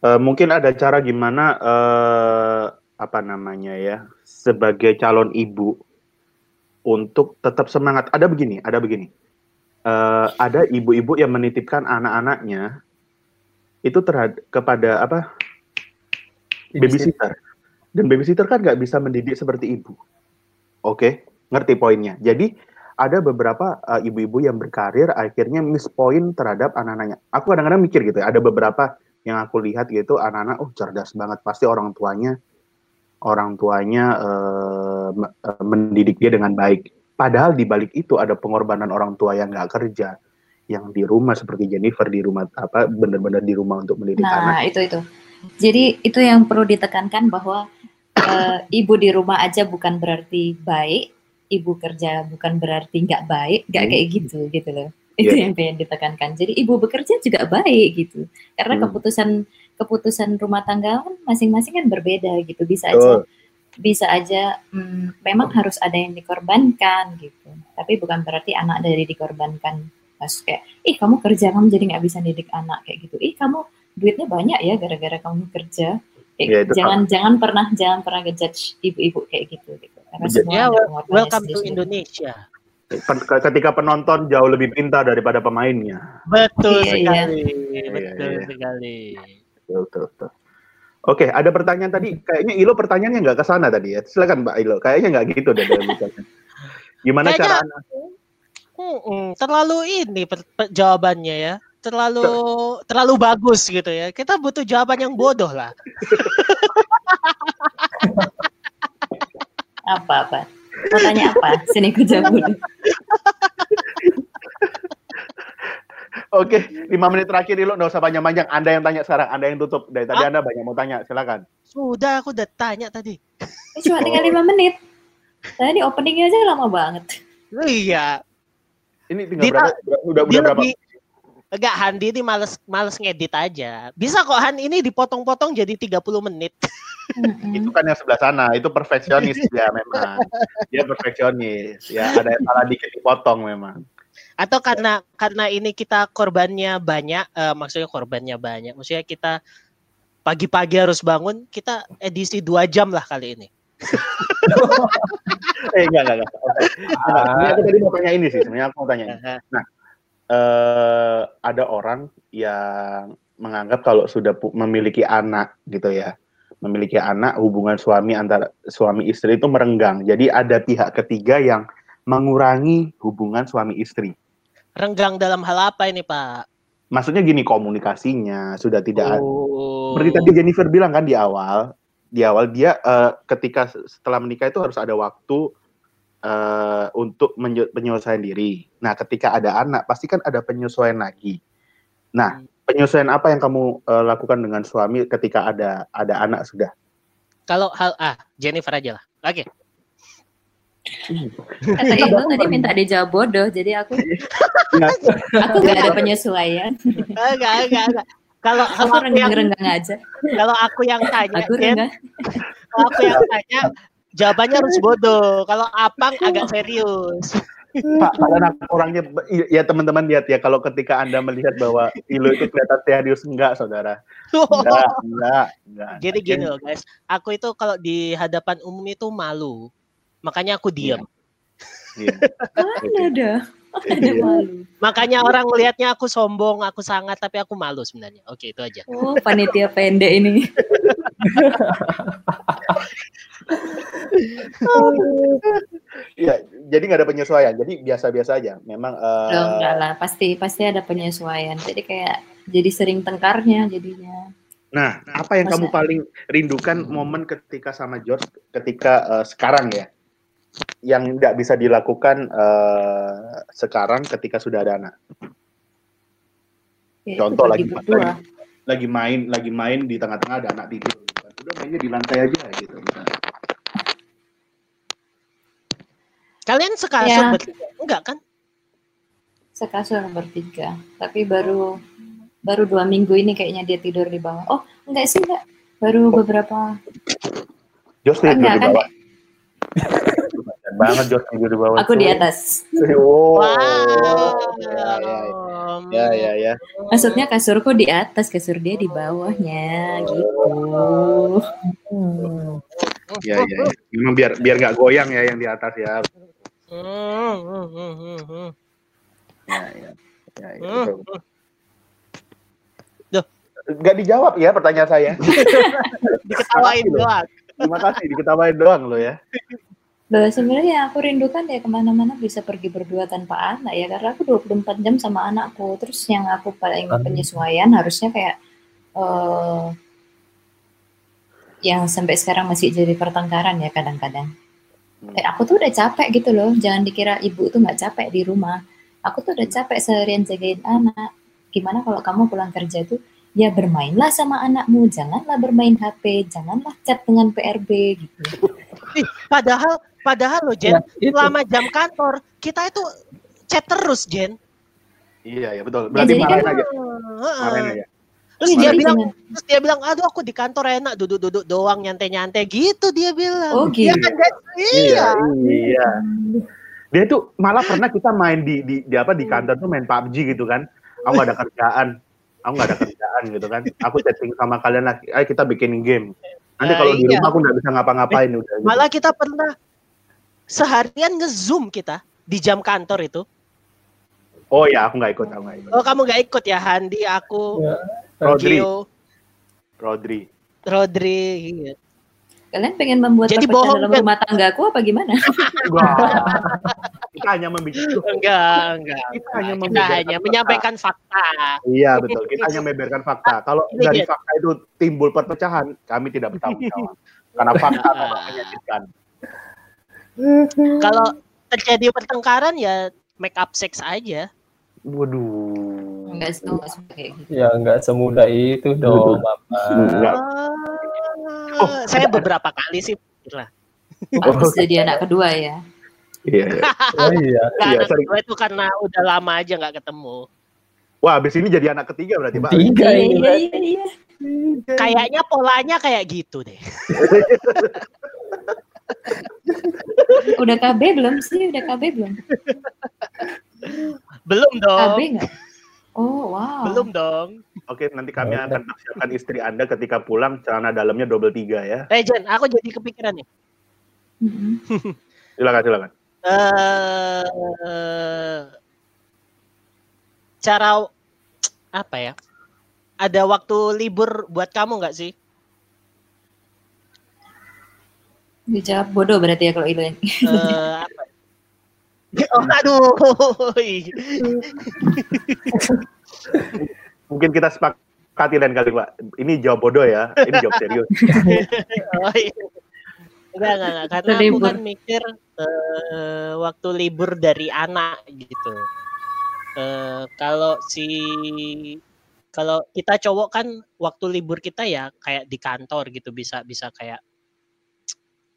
Eh, mungkin ada cara gimana eh, apa namanya ya sebagai calon ibu untuk tetap semangat. Ada begini, ada begini. Eh, ada ibu-ibu yang menitipkan anak-anaknya itu terhadap kepada apa babysitter. Dan babysitter kan nggak bisa mendidik seperti ibu. Oke, ngerti poinnya. Jadi ada beberapa uh, ibu-ibu yang berkarir akhirnya miss point terhadap anak-anaknya. Aku kadang-kadang mikir gitu, ya, ada beberapa yang aku lihat gitu anak-anak oh cerdas banget pasti orang tuanya orang tuanya uh, me- uh, mendidik dia dengan baik. Padahal di balik itu ada pengorbanan orang tua yang nggak kerja, yang di rumah seperti Jennifer di rumah apa benar-benar di rumah untuk mendidik anak. Nah, itu itu. Jadi itu yang perlu ditekankan bahwa eh, ibu di rumah aja bukan berarti baik, ibu kerja bukan berarti nggak baik, nggak Hmm. kayak gitu gitu loh. Itu Iya. yang pengen ditekankan. Jadi ibu bekerja juga baik gitu. Karena Hmm. keputusan keputusan rumah tangga kan masing-masing kan berbeda gitu. Bisa aja Betul. bisa aja hmm, memang harus ada yang dikorbankan gitu. Tapi bukan berarti anak dari dikorbankan pas kayak ih kamu kerja kamu jadi nggak bisa didik anak kayak gitu. Ih kamu duitnya banyak ya gara-gara kamu kerja. Ya, itu jangan jangan pernah jangan pernah ngejudge ibu-ibu kayak gitu gitu. Karena Jadi- semua Ya, pengorbanan welcome to. Indonesia. Ketika penonton jauh lebih pintar daripada pemainnya. Betul Iya, sekali, Iya, betul iya. sekali. Betul, betul, betul. Oke, ada pertanyaan tadi. Kayaknya Ilo pertanyaannya nggak ke sana tadi ya. Silakan Mbak Ilo. Kayaknya nggak gitu deh. Gimana Kayaknya- cara anak? Hmm, terlalu ini per- per- jawabannya ya. Terlalu terlalu bagus gitu ya. Kita butuh jawaban yang bodoh lah. Apa apa? Mau tanya apa? Sini aku jawab dulu. Oke, lima menit terakhir Ilo nggak usah panjang-panjang. Anda yang tanya sekarang, Anda yang tutup. Dari tadi Ah. Anda banyak mau tanya. Silakan. Sudah aku udah tanya tadi. Ini cuma tinggal lima menit. Tadi openingnya aja lama banget. Oh, iya, Ini tinggal Dita- berapa? Udah, udah berapa? lebih Enggak, Handi ini males males ngedit aja. Bisa kok Han ini dipotong-potong jadi 30 menit. Itu kan yang sebelah sana. Itu perfeksionis ya memang. Dia perfeksionis. Ya ada yang salah dikit dipotong memang. Atau karena karena ini kita korbannya banyak, eh, maksudnya korbannya banyak. Maksudnya kita pagi-pagi harus bangun, kita edisi dua jam lah kali ini. Eh enggak enggak enggak. Enggak, sebenarnya aku tadi mau tanya ini sih. Sebenarnya aku mau tanya. ini. Eh ada orang yang menganggap kalau sudah memiliki anak gitu ya, memiliki anak hubungan suami antara suami istri itu merenggang. Jadi ada pihak ketiga yang mengurangi hubungan suami istri. Renggang dalam hal apa ini, Pak? Maksudnya gini komunikasinya sudah tidak. Oh. Seperti tadi Jennifer bilang kan di awal, di awal dia eh, ketika setelah menikah itu harus ada waktu eh, untuk penyelesaian diri. Nah, ketika ada anak pasti kan ada penyesuaian lagi. Nah, penyesuaian apa yang kamu eh, lakukan dengan suami ketika ada ada anak sudah? Kalau hal ah Jennifer aja lah. Oke. Kata ibu tadi minta dijawab bodoh, jadi aku aku nggak ada penyesuaian. Enggak, enggak, enggak. Kalau Aku aku yang renggang-renggang aja. kalau aku yang tanya, Aku Jen, kalau aku yang tanya, jawabannya harus bodoh. Kalau Apang agak serius. Pak, karena orangnya ya teman-teman lihat ya kalau ketika Anda melihat bahwa Ilo itu kelihatan serius enggak, Saudara? Enggak, enggak, enggak. Jadi gini loh guys, aku itu kalau di hadapan umum itu malu. Makanya aku diam. Iya. Mana ada? Ada Iya. malu. Makanya orang melihatnya aku sombong, aku sangat, tapi aku malu sebenarnya. Oke, itu aja. Oh, panitia pendek ini. Iya, jadi nggak ada penyesuaian. Jadi biasa-biasa aja. Memang eh, Loh, enggak lah, pasti pasti ada penyesuaian. Jadi kayak jadi sering tengkarnya jadinya. Nah, apa yang Masa- kamu paling rindukan momen ketika sama George ketika eh, sekarang ya? Yang tidak bisa dilakukan eh, sekarang ketika sudah ada anak. Ya, Contoh lagi berdua. lagi main lagi main di tengah-tengah ada anak tidur. gitu kan. Udah mainnya di lantai aja gitu. misalnya. Kalian sekasur Ya. bertiga? Enggak kan? Sekasur bertiga. Tapi baru baru dua minggu ini kayaknya dia tidur di bawah. Oh, enggak sih enggak. Baru beberapa. Josh tidur Enggak di kan? bawah. Kasian banget Josh tidur di bawah. Aku di tuh. atas. Oh. Wow. Ya, ya, ya, ya, ya. Maksudnya kasurku di atas, kasur dia di bawahnya gitu. Ya, ya, ya. Memang biar biar nggak goyang ya yang di atas ya. Hmm, hmm, hmm, hmm, hmm. Ya, ya. Ya, ya, Hmm. Duh. Nggak dijawab ya pertanyaan saya. Diketawain doang. Terima kasih diketawain doang lo ya. Loh, sebenarnya yang aku rindukan ya ke mana-mana bisa pergi berdua tanpa anak ya karena aku 24 jam sama anakku terus yang aku paling Ah. penyesuaian harusnya kayak eh yang sampai sekarang masih jadi pertengkaran ya kadang-kadang Hmm. Eh, aku tuh udah capek gitu loh jangan dikira ibu tuh nggak capek di rumah aku tuh udah capek seharian jagain anak gimana kalau kamu pulang kerja tuh ya bermainlah sama anakmu janganlah bermain HP janganlah chat dengan PRB gitu Ih, padahal padahal lo Jen, Ya, itu. selama jam kantor kita itu chat terus Jen. Iya ya betul. Berarti jadi marahin kan- aja. Heeh. Marahin aja. Terus Iya, dia bilang, terus dia bilang, aduh aku di kantor enak duduk-duduk doang nyantai-nyantai gitu dia bilang. Oh, Iya gitu. kan Jen? Iya. Iya. Dia tuh malah pernah kita main di di, di apa di kantor tuh main PUBG gitu kan. Aku nggak ada kerjaan. Aku nggak ada kerjaan gitu kan. Aku chatting sama kalian lagi. Ayo kita bikin game. Nanti Nah, kalau di iya. rumah aku nggak bisa ngapa-ngapain udah. Gitu. Malah kita pernah seharian nge-zoom kita di jam kantor itu. Oh ya, aku nggak ikut, aku nggak ikut. Oh kamu gak ikut ya Handi, aku, Ya. Rodri, Gio, Rodri. Rodri. gitu. Kalian pengen membuat Jadi bohong, dalam rumah tanggaku apa gimana? Wah. kita hanya membicarakan. Enggak, enggak. Kita hanya Kita hanya fakta. menyampaikan fakta. Iya betul. Kita hanya membeberkan fakta. Kalau dari fakta itu timbul perpecahan, kami tidak bertanggung jawab. Karena fakta menyakitkan. Kalau terjadi pertengkaran ya make up sex aja. Waduh. Enggak enggak suka kayak gitu. Ya nggak semudah itu dong, Bapak. Enggak. Ah, saya beberapa kali sih lah. Habis jadi anak kedua ya. Iya. iya. Oh iya. Nggak, Iya, anak kedua itu karena udah lama aja nggak ketemu. Wah, abis ini jadi anak ketiga berarti, Pak. Tiga Iya, ini. iya, iya, iya. Kayaknya polanya kayak gitu deh. Udah KB belum sih? Udah KB belum? Belum KB dong. Oh, wow. Belum dong. Oke, nanti kami Oh, akan persiapkan istri Anda ketika pulang celana dalamnya double tiga ya. Eh Jen, aku jadi kepikiran nih. Mm-mm. Silakan, silakan. eh cara apa ya? Ada waktu libur buat kamu nggak sih? Dijawab bodoh berarti ya kalau itu. Eh, apa? Oh, aduh. Mungkin kita sepakati lain kali, Pak. Ini jawab bodoh ya. Ini jawab serius. Oh, iya. Enggak, enggak, enggak. Karena aku kan mikir eh, waktu libur dari anak gitu. Eh, kalau si kalau kita cowok kan waktu libur kita ya kayak di kantor gitu bisa bisa kayak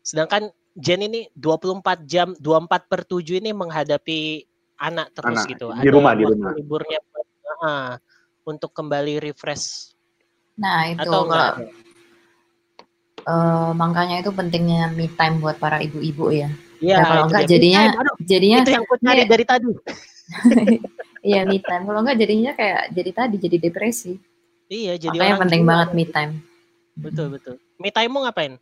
sedangkan Jen ini 24 jam 24 per 7 ini menghadapi anak terus Anak, gitu. di rumah, di rumah. liburnya ah, untuk kembali refresh Nah, itu atau kalau enggak? eh, makanya itu pentingnya me time buat para ibu-ibu ya. Iya, Nah, kalau enggak dia. jadinya aduh, jadinya itu yang ku cari Iya. dari tadi. iya me time. Kalau enggak jadinya kayak jadi tadi jadi depresi. Iya, jadi Makanya orang penting banget me time. Betul, betul. Me time-mu ngapain?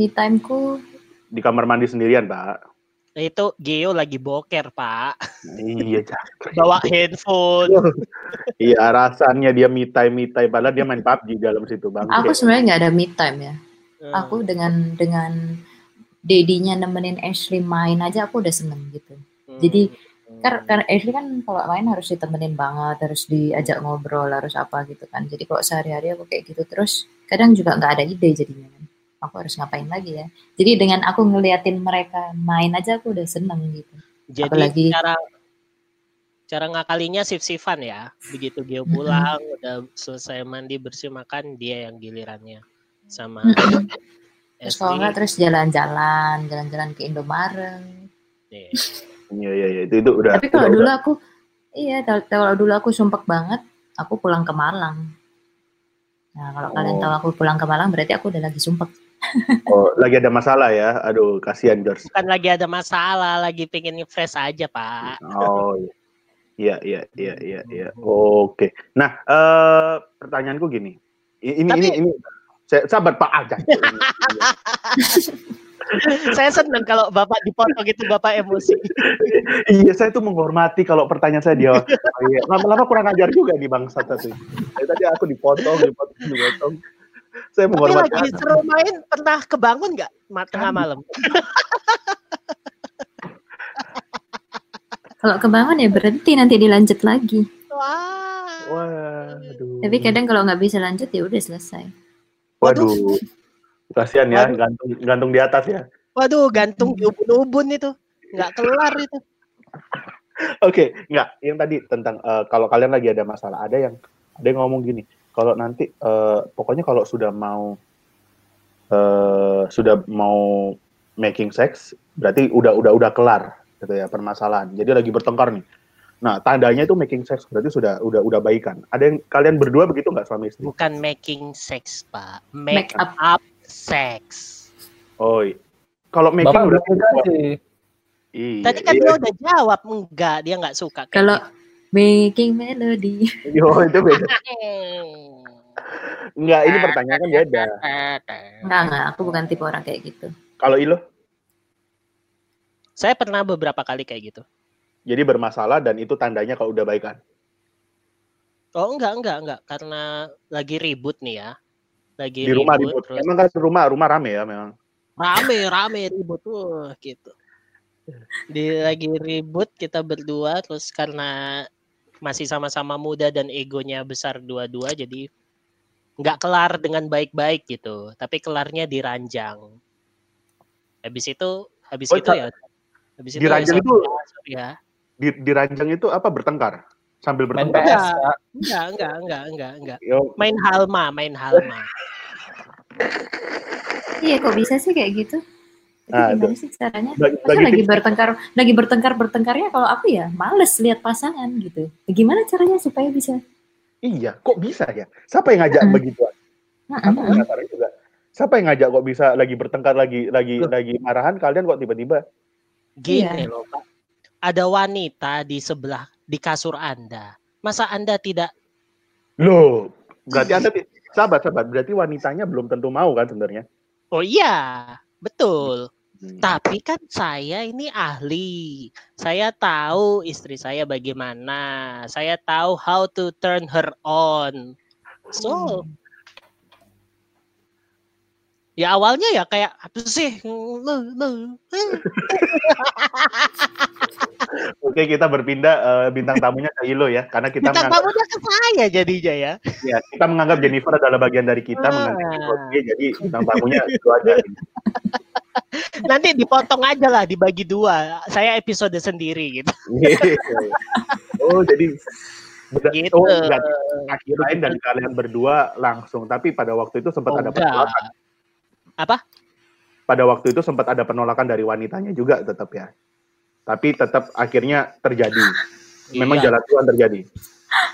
Me timeku Di kamar mandi sendirian, Pak. Itu Geo lagi boker, Pak. Iya, Cak. Bawa handphone. Iya, rasanya dia mitai-mitai padahal dia main PUBG dalam situ, Bang. Aku sebenarnya nggak ada me time ya. Hmm. Aku dengan dengan dedinya nemenin Ashley main aja aku udah seneng gitu. jadi, Hmm. Kan karena Ashley kan kalau main harus ditemenin banget, harus diajak ngobrol, harus apa gitu kan. Jadi kalau sehari-hari aku kayak gitu terus, kadang juga nggak ada ide jadinya. Aku harus ngapain lagi ya. Jadi dengan aku ngeliatin mereka main aja aku udah seneng gitu. Jadi Apalagi- cara cara ngakalinya sif-sifan ya. Begitu Mm-mm. pulang, udah selesai mandi bersih makan, dia yang gilirannya sama. Terus kalau Ashley. nggak terus jalan-jalan, jalan-jalan ke Indomaret. Iya. Iya, iya, iya. Itu, itu udah. Tapi kalau dulu udah. aku, iya kalau- dulu aku sumpek banget, aku pulang ke Malang. Nah kalau kalian Oh. tahu aku pulang ke Malang berarti aku udah lagi sumpek. Oh, lagi ada masalah ya. Aduh, kasihan George. Bukan lagi ada masalah, lagi pengen fresh aja, Pak. Oh, iya. Iya, iya, iya, iya, iya. Oke. Nah, eh pertanyaanku gini. Ini Tapi- ini ini saya sabar Pak aja. Saya senang kalau Bapak dipotong itu Bapak emosi. iya, saya tuh menghormati kalau pertanyaan saya dia. Oh, iya. Lama-lama kurang ajar juga di bangsa. Dari tadi aku dipotong, dipotong, dipotong. Saya Tapi menghormati. lagi seru main, pernah kebangun nggak tengah malam? Kalau kebangun ya berhenti nanti dilanjut lagi. Wah. Waduh. Tapi kadang kalau nggak bisa lanjut ya udah selesai. Waduh. Kasihan ya, Waduh. gantung gantung di atas ya. Waduh, gantung di ubun-ubun itu. Nggak kelar itu. Oke, nggak. Yang tadi tentang eh, kalau kalian lagi ada masalah, ada yang ada yang ngomong gini. Kalau nanti eh, pokoknya kalau sudah mau eh, sudah mau making sex, berarti udah udah udah kelar gitu ya permasalahan. Jadi lagi bertengkar nih. Nah, tandanya itu making sex berarti sudah udah udah baikan. Ada yang kalian berdua begitu nggak suami istri? Bukan making sex, Pak. Make Make, up. up. sex. Oh, iya. kalau making Bapak udah. Iya, Tadi kan iya. dia udah jawab enggak, dia nggak suka. Kalau gitu. Making melody. Oh, itu beda. Enggak, ini pertanyaan kan beda. Enggak, enggak. Aku bukan tipe orang kayak gitu. Kalau Ilo, Saya pernah beberapa kali kayak gitu. jadi bermasalah dan itu tandanya kalau udah baikan. Oh enggak enggak enggak karena lagi ribut nih ya. Lagi Di rumah ribut. terus Emang kan rumah rumah rame ya memang. rame rame ribut wah gitu. Di lagi ribut kita berdua terus karena masih sama-sama muda dan egonya besar dua-dua jadi nggak kelar dengan baik-baik gitu. Tapi kelarnya di ranjang. Habis itu habis Oh, itu ya habis di ranjang sorry itu- ya, ya. Di, di ranjang itu apa bertengkar? Sambil Main bertengkar. PS. Kak. Enggak enggak enggak enggak enggak. Yo, Main halma, main halma. Iya, kok bisa sih kayak gitu? Itu Ah, gimana sih caranya? bagi, bagi lagi bertengkar, lagi bertengkar bertengkarnya kalau aku ya males lihat pasangan gitu. Gimana caranya supaya bisa? iya, kok bisa ya? Siapa yang ngajak Mm-mm. begitu? Aku penasaran juga. Siapa yang ngajak kok bisa lagi bertengkar lagi lagi Loh. lagi marahan kalian kok tiba-tiba Gini Iya. loh Pak. Ada wanita di sebelah di kasur Anda. Masa Anda tidak loh berarti anda sahabat sahabat berarti wanitanya belum tentu mau kan sebenarnya Oh iya, betul. Hmm. Tapi kan saya ini ahli. Saya tahu istri saya bagaimana. Saya tahu how to turn her on. So, ya awalnya ya kayak apa sih? Oke kita berpindah eh, bintang tamunya ke Ilo ya karena kita Bintang menganggap tamunya ke saya jadinya ya. ya, kita menganggap Jennifer adalah bagian dari kita Ah. menganggap Ilo dia, jadi bintang tamunya itu aja Nanti dipotong aja lah dibagi dua. Saya episode sendiri gitu. oh jadi beda- Gitu. oh enggak kirain dari kalian berdua langsung tapi pada waktu itu sempat Oh, ada enggak. Apa? pada waktu itu sempat ada penolakan dari wanitanya juga tetap ya tapi tetap akhirnya terjadi memang Iya. jalan Tuhan terjadi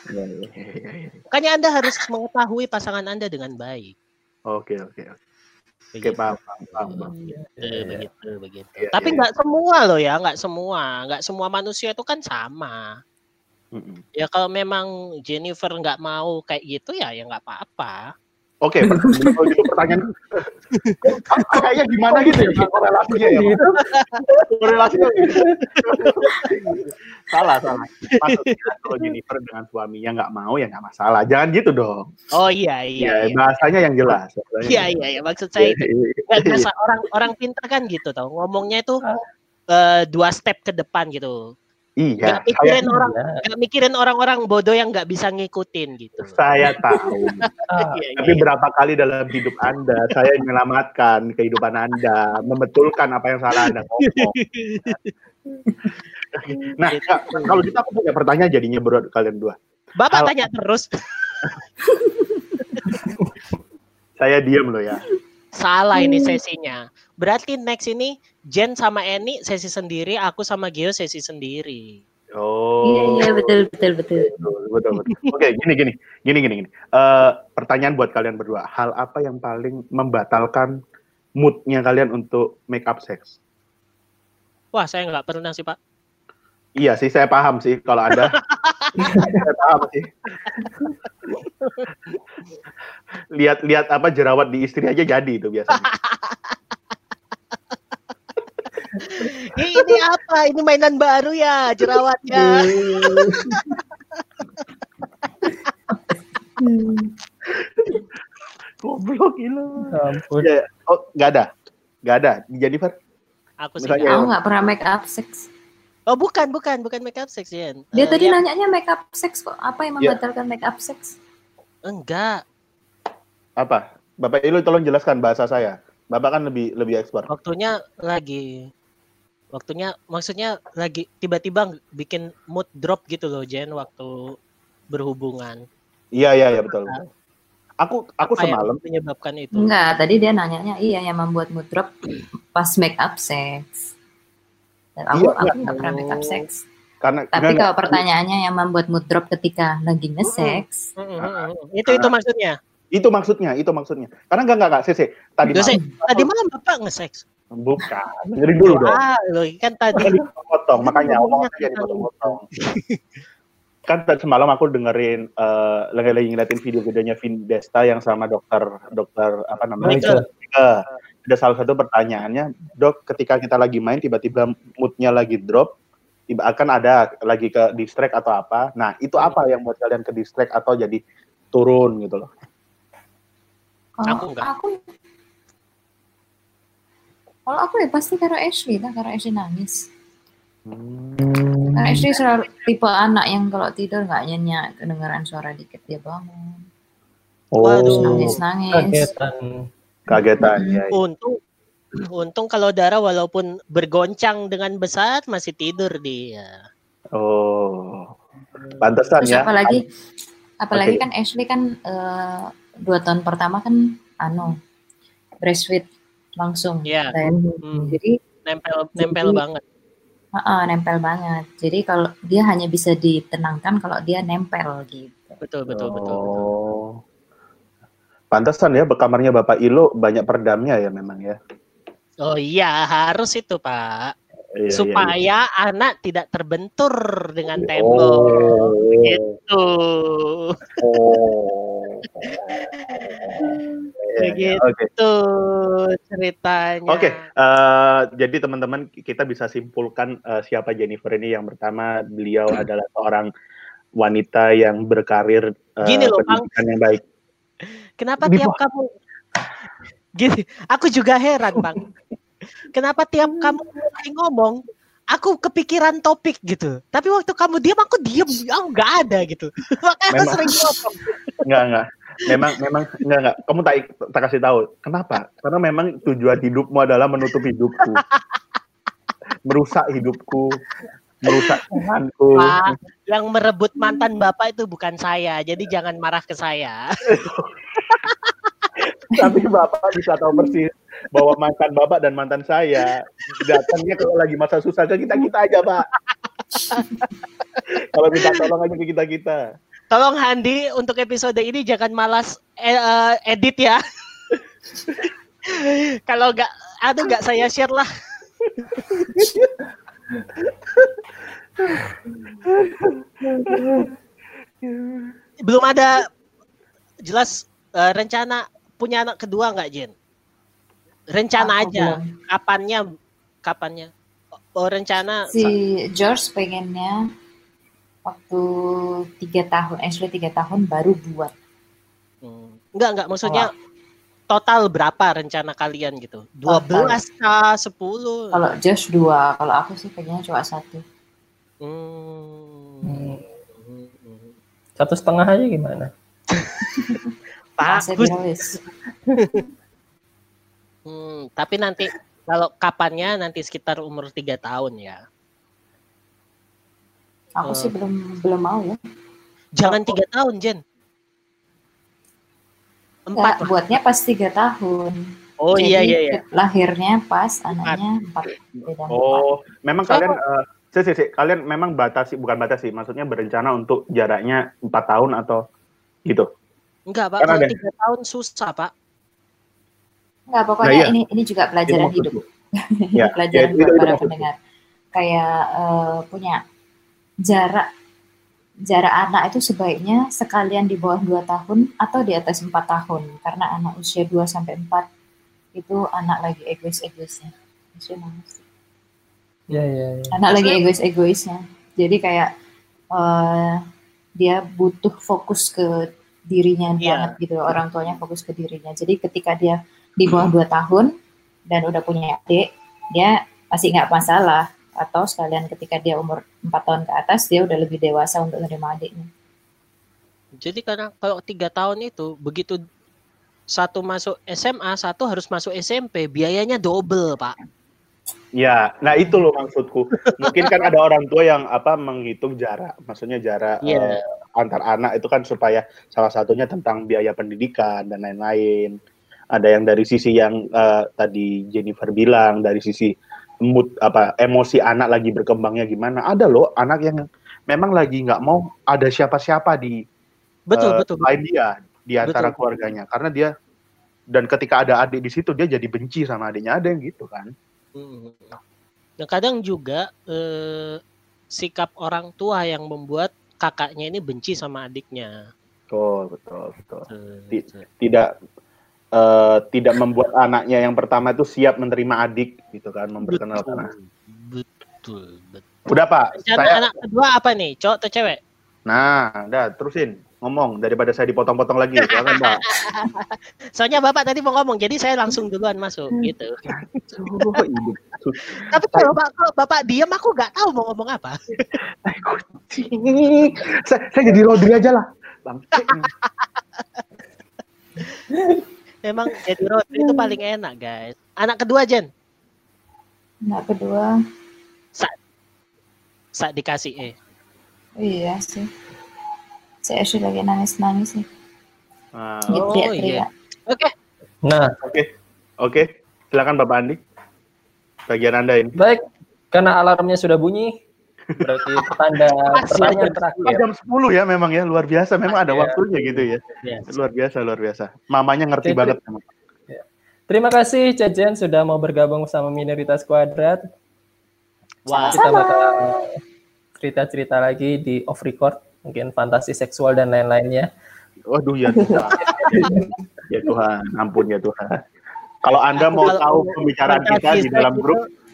Ya, ya, ya, ya, ya. Makanya Anda harus mengetahui pasangan Anda dengan baik. oke oke oke Begitu. paham paham, paham, paham. Begitu, begitu, begitu. Tapi nggak semua loh ya, nggak semua, nggak semua manusia itu kan sama. Mm-mm. Ya kalau memang Jennifer nggak mau kayak gitu ya, ya nggak apa-apa. Oke, per- kalau gitu pertanyaan kayaknya gimana gitu ya korelasinya ya? Pak? Korelasinya gitu. salah, salah. Maksudnya kalau Jennifer dengan suaminya nggak mau ya nggak masalah. Jangan gitu dong. Oh iya Ya, iya. iya. bahasanya yang jelas. Iya iya iya maksud saya itu. Nggak biasa orang orang pintar kan gitu tau ngomongnya itu eh, dua step ke depan gitu. Iya, Nggak mikirin saya, orang Iya. nggak mikirin orang-orang bodoh yang nggak bisa ngikutin gitu. saya tahu. Ah, Iya, Tapi iya. berapa kali dalam hidup Anda saya menyelamatkan kehidupan Anda, membetulkan apa yang salah Anda ngomong. Nah, Kak, kalau gitu aku punya pertanyaan jadinya buat kalian dua. Bapak tanya terus. Saya diam loh ya. Salah ini sesinya. Berarti next ini Jen sama Eni sesi sendiri, aku sama Gio sesi sendiri. Oh. Iya iya betul betul betul. Betul, betul, betul. Oke, gini, gini, gini, gini, gini. Eh, pertanyaan buat kalian berdua. Hal apa yang paling membatalkan moodnya kalian untuk make up sex? Wah, saya nggak pernah sih, Pak. Iya sih, saya paham sih kalau ada. saya paham sih. Lihat-lihat apa jerawat di istri aja jadi itu biasanya. ini apa? Ini mainan baru ya, jerawatnya. Goblok gila. ampun. Ya, oh, nggak ada. Nggak ada. Di Jennifer? Aku sih. Nggak. Aku nggak pernah make up sex. Oh, bukan, bukan, bukan make up sex, Jen. Dia Eh, tadi ya, nanyanya make up sex kok. Apa yang Iya. membatalkan make up sex? enggak. Apa? Bapak Ilu tolong jelaskan bahasa saya. Bapak kan lebih lebih ekspor. Waktunya lagi waktunya maksudnya lagi tiba-tiba bikin mood drop gitu loh, Jen, waktu berhubungan. Iya, iya, iya betul. betul. Aku aku Apa yang semalam menyebabkan itu? Enggak, tadi dia nanyanya iya yang membuat mood drop pas make up sex. Dan aku Iya, aku iya. nggak pernah make up sex. karena Tapi enggak, kalau pertanyaannya yang membuat mood drop ketika lagi nge-sex, Mm, mm, mm, mm. Itu itu maksudnya. itu maksudnya, itu maksudnya. Karena enggak enggak enggak, Sese. Tadi malam- tadi malam Bapak nge-sex. bukan. Dengerin dulu dong. Ah, loh, kan tadi Kan dipotong, makanya saya tentang dipotong-potong. kan tadi semalam aku dengerin eh, lagi lagi ngeliatin video-videonya Vin Desta yang sama dokter dokter apa namanya Michael. Eh, ada salah satu pertanyaannya dok ketika kita lagi main tiba-tiba moodnya lagi drop tiba akan ada lagi ke distract atau apa nah itu apa yang buat kalian ke distract atau jadi turun gitu loh kalau Aku enggak. aku kalau aku ya pasti karena Ashley lah, karena Ashley nangis. Karena Ashley selalu tipe anak yang kalau tidur nggak nyenyak, kedengaran suara dikit dia bangun, Waduh. nangis nangis. kagetan kagetan ya, untung untung kalau Dara walaupun bergoncang dengan besar masih tidur dia. oh pantesan Terus ya apalagi apalagi Oke. kan Ashley kan eh, dua tahun pertama kan anu breastfeed langsung. Iya. Dan Hmm. Jadi Nempel nempel Jadi- banget. ah, ah, nempel banget. Jadi kalau dia hanya bisa ditenangkan kalau dia nempel gitu. Betul betul betul. betul. Oh pantesan ya kamarnya bapak Ilo banyak peredamnya ya memang ya Oh iya harus itu Pak. Iya, iya, iya. Supaya anak tidak terbentur dengan tembok. Oh. Gitu. Oh. Iya, iya. Begitu Oke. ceritanya. Oke, eh, jadi teman-teman kita bisa simpulkan eh, siapa Jennifer ini. Yang pertama, beliau adalah seorang wanita yang berkarir eh, Gini loh, Bang. pendidikan yang baik. Kenapa tiap kamu gini? Aku juga heran bang. Kenapa tiap kamu mulai ngomong, aku kepikiran topik gitu. Tapi waktu kamu diam, aku diam. Aku nggak ada gitu. Makanya aku Memang. sering ngomong. Enggak, enggak. Memang, memang, enggak, enggak. Kamu tak, tak kasih tahu. Kenapa? Karena memang tujuan hidupmu adalah menutup hidupku. Merusak hidupku. Merusak Tuhanku. Pak, yang merebut mantan bapak itu bukan saya. Jadi jangan marah ke saya. Tapi Bapak bisa tahu persis bahwa mantan Bapak dan mantan saya datangnya kalau lagi masa susah ke kita-kita aja, Pak. kalau minta tolong aja ke kita-kita. Tolong Handi untuk episode ini jangan malas eh, eh, edit ya. Kalau nggak, aduh nggak saya share lah. Belum ada jelas eh, rencana punya anak kedua nggak Jen? Rencana Aku aja. belum. Kapannya? Kapannya? Oh rencana Si George pengennya waktu tiga tahun, actually tiga tahun baru buat. Hmm. Enggak, enggak. Maksudnya total berapa rencana kalian gitu? 12 kah? 10? Kalau Josh dua, kalau aku sih pengennya cuma satu. Hmm. Hmm. Satu setengah aja gimana? Bagus. Hmm, tapi nanti kalau kapannya nanti sekitar umur tiga tahun ya. Aku Eh. sih belum belum mau ya. Jangan tiga tahun, Jen. Empat. Nggak, buatnya pas tiga tahun. Oh Jadi, iya iya iya. Lahirnya pas anaknya empat. Beda empat. Oh, memang Siapa? kalian eh, sih, sih, sih, kalian memang batasi bukan batasi, maksudnya berencana untuk jaraknya empat tahun atau gitu. Enggak, Pak. Kalau tiga tahun susah, Pak. Enggak, pokoknya Nah, iya. ini ini juga pelajaran Itu hidup. Ya, pelajaran ya, itu- buat itu para maksudku. pendengar. Kayak eh, punya jarak jarak anak itu sebaiknya sekalian di bawah 2 tahun atau di atas 4 tahun karena anak usia 2 sampai 4 itu anak lagi egois-egoisnya. Ya ya. ya. Anak lagi egois-egoisnya. Jadi kayak eh, dia butuh fokus ke dirinya Iya. banget gitu. Orang tuanya fokus ke dirinya. Jadi ketika dia di bawah 2 tahun dan udah punya adik, dia masih nggak masalah. Atau sekalian ketika dia umur 4 tahun ke atas, dia udah lebih dewasa untuk menerima adiknya. Jadi karena kalau tiga tahun itu begitu satu masuk SMA, satu harus masuk SMP, biayanya double, Pak. Ya, nah itu loh maksudku. Mungkin kan ada orang tua yang apa menghitung jarak, maksudnya jarak Iya. eh, antar anak itu kan supaya salah satunya tentang biaya pendidikan dan lain-lain. Ada yang dari sisi yang eh, tadi Jennifer bilang dari sisi mood apa emosi anak lagi berkembangnya gimana. Ada loh anak yang memang lagi nggak mau ada siapa-siapa di Betul, eh, betul. selain dia di antara Betul. keluarganya karena dia dan ketika ada adik di situ dia jadi benci sama adiknya ada yang gitu kan. Hmm. Nah, kadang juga eh, sikap orang tua yang membuat kakaknya ini benci sama adiknya. Betul, betul, betul. Ti- tidak eh, tidak membuat anaknya yang pertama itu siap menerima adik gitu kan memperkenalkan anak. Betul, betul. udah pak Rencana saya anak kedua apa nih? Cowok atau cewek? nah udah terusin ngomong daripada saya dipotong-potong lagi silakan pak Soalnya Bapak tadi mau ngomong, jadi saya langsung duluan masuk gitu. Aduh, ibu. Tapi kalau Bapak, kalau Bapak diam aku nggak tahu mau ngomong apa. Kucing. saya, saya jadi Rodri aja lah bang Memang jadi roti itu paling enak, guys. Anak kedua, Jen. Anak kedua, Saat dikasih eh. iya sih. Saya sih lagi nangis-nangis nih. Nah, Gitu Oh, teriak-teriak. iya. Oke, Nah, oke oke silakan bapak Andi bagian anda ini baik. Karena alarmnya sudah bunyi, berarti tanda pertanyaan terakhir. jam 10 ya memang ya luar biasa memang ada Iya. waktunya gitu ya Yes. luar biasa luar biasa mamanya ngerti Oke, banget Terima kasih Cejen sudah mau bergabung sama Minoritas Kuadrat. Wah, Kita bakal cerita-cerita lagi di off record, mungkin fantasi seksual dan lain-lainnya. Waduh ya Tuhan. ya Tuhan, ampun ya Tuhan. Kalau Anda mau tahu pembicaraan kita di dalam grup, itu-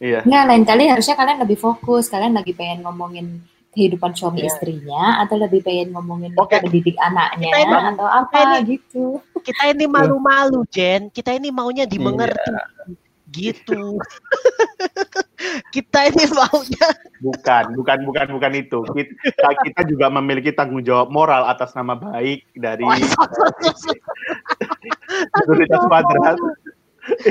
iya. Nggak, lain kali harusnya kalian lebih fokus. Kalian lagi pengen ngomongin kehidupan suami Iya. istrinya atau lebih pengen ngomongin Oke. mendidik anaknya Kita ini- atau apa ini- gitu. kita ini malu-malu, Jen. Kita ini maunya dimengerti. Iya. Gitu. kita ini maunya Bukan, bukan, bukan, bukan itu. Kita, kita juga memiliki tanggung jawab moral atas nama baik dari Minoritas Kuadrat.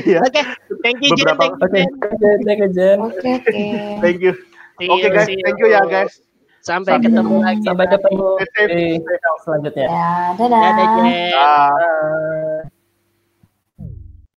Iya, Oke, thank you Jen, Beberapa- thank you Oke, Jen. thank you Jen. Oke, oke. thank you. Oke you, guys, thank you ya guys. Sampai Sampai ketemu lagi. Sampai ketemu di selanjutnya. Ya, dadah. Dadah, Jen. Ah. Bye.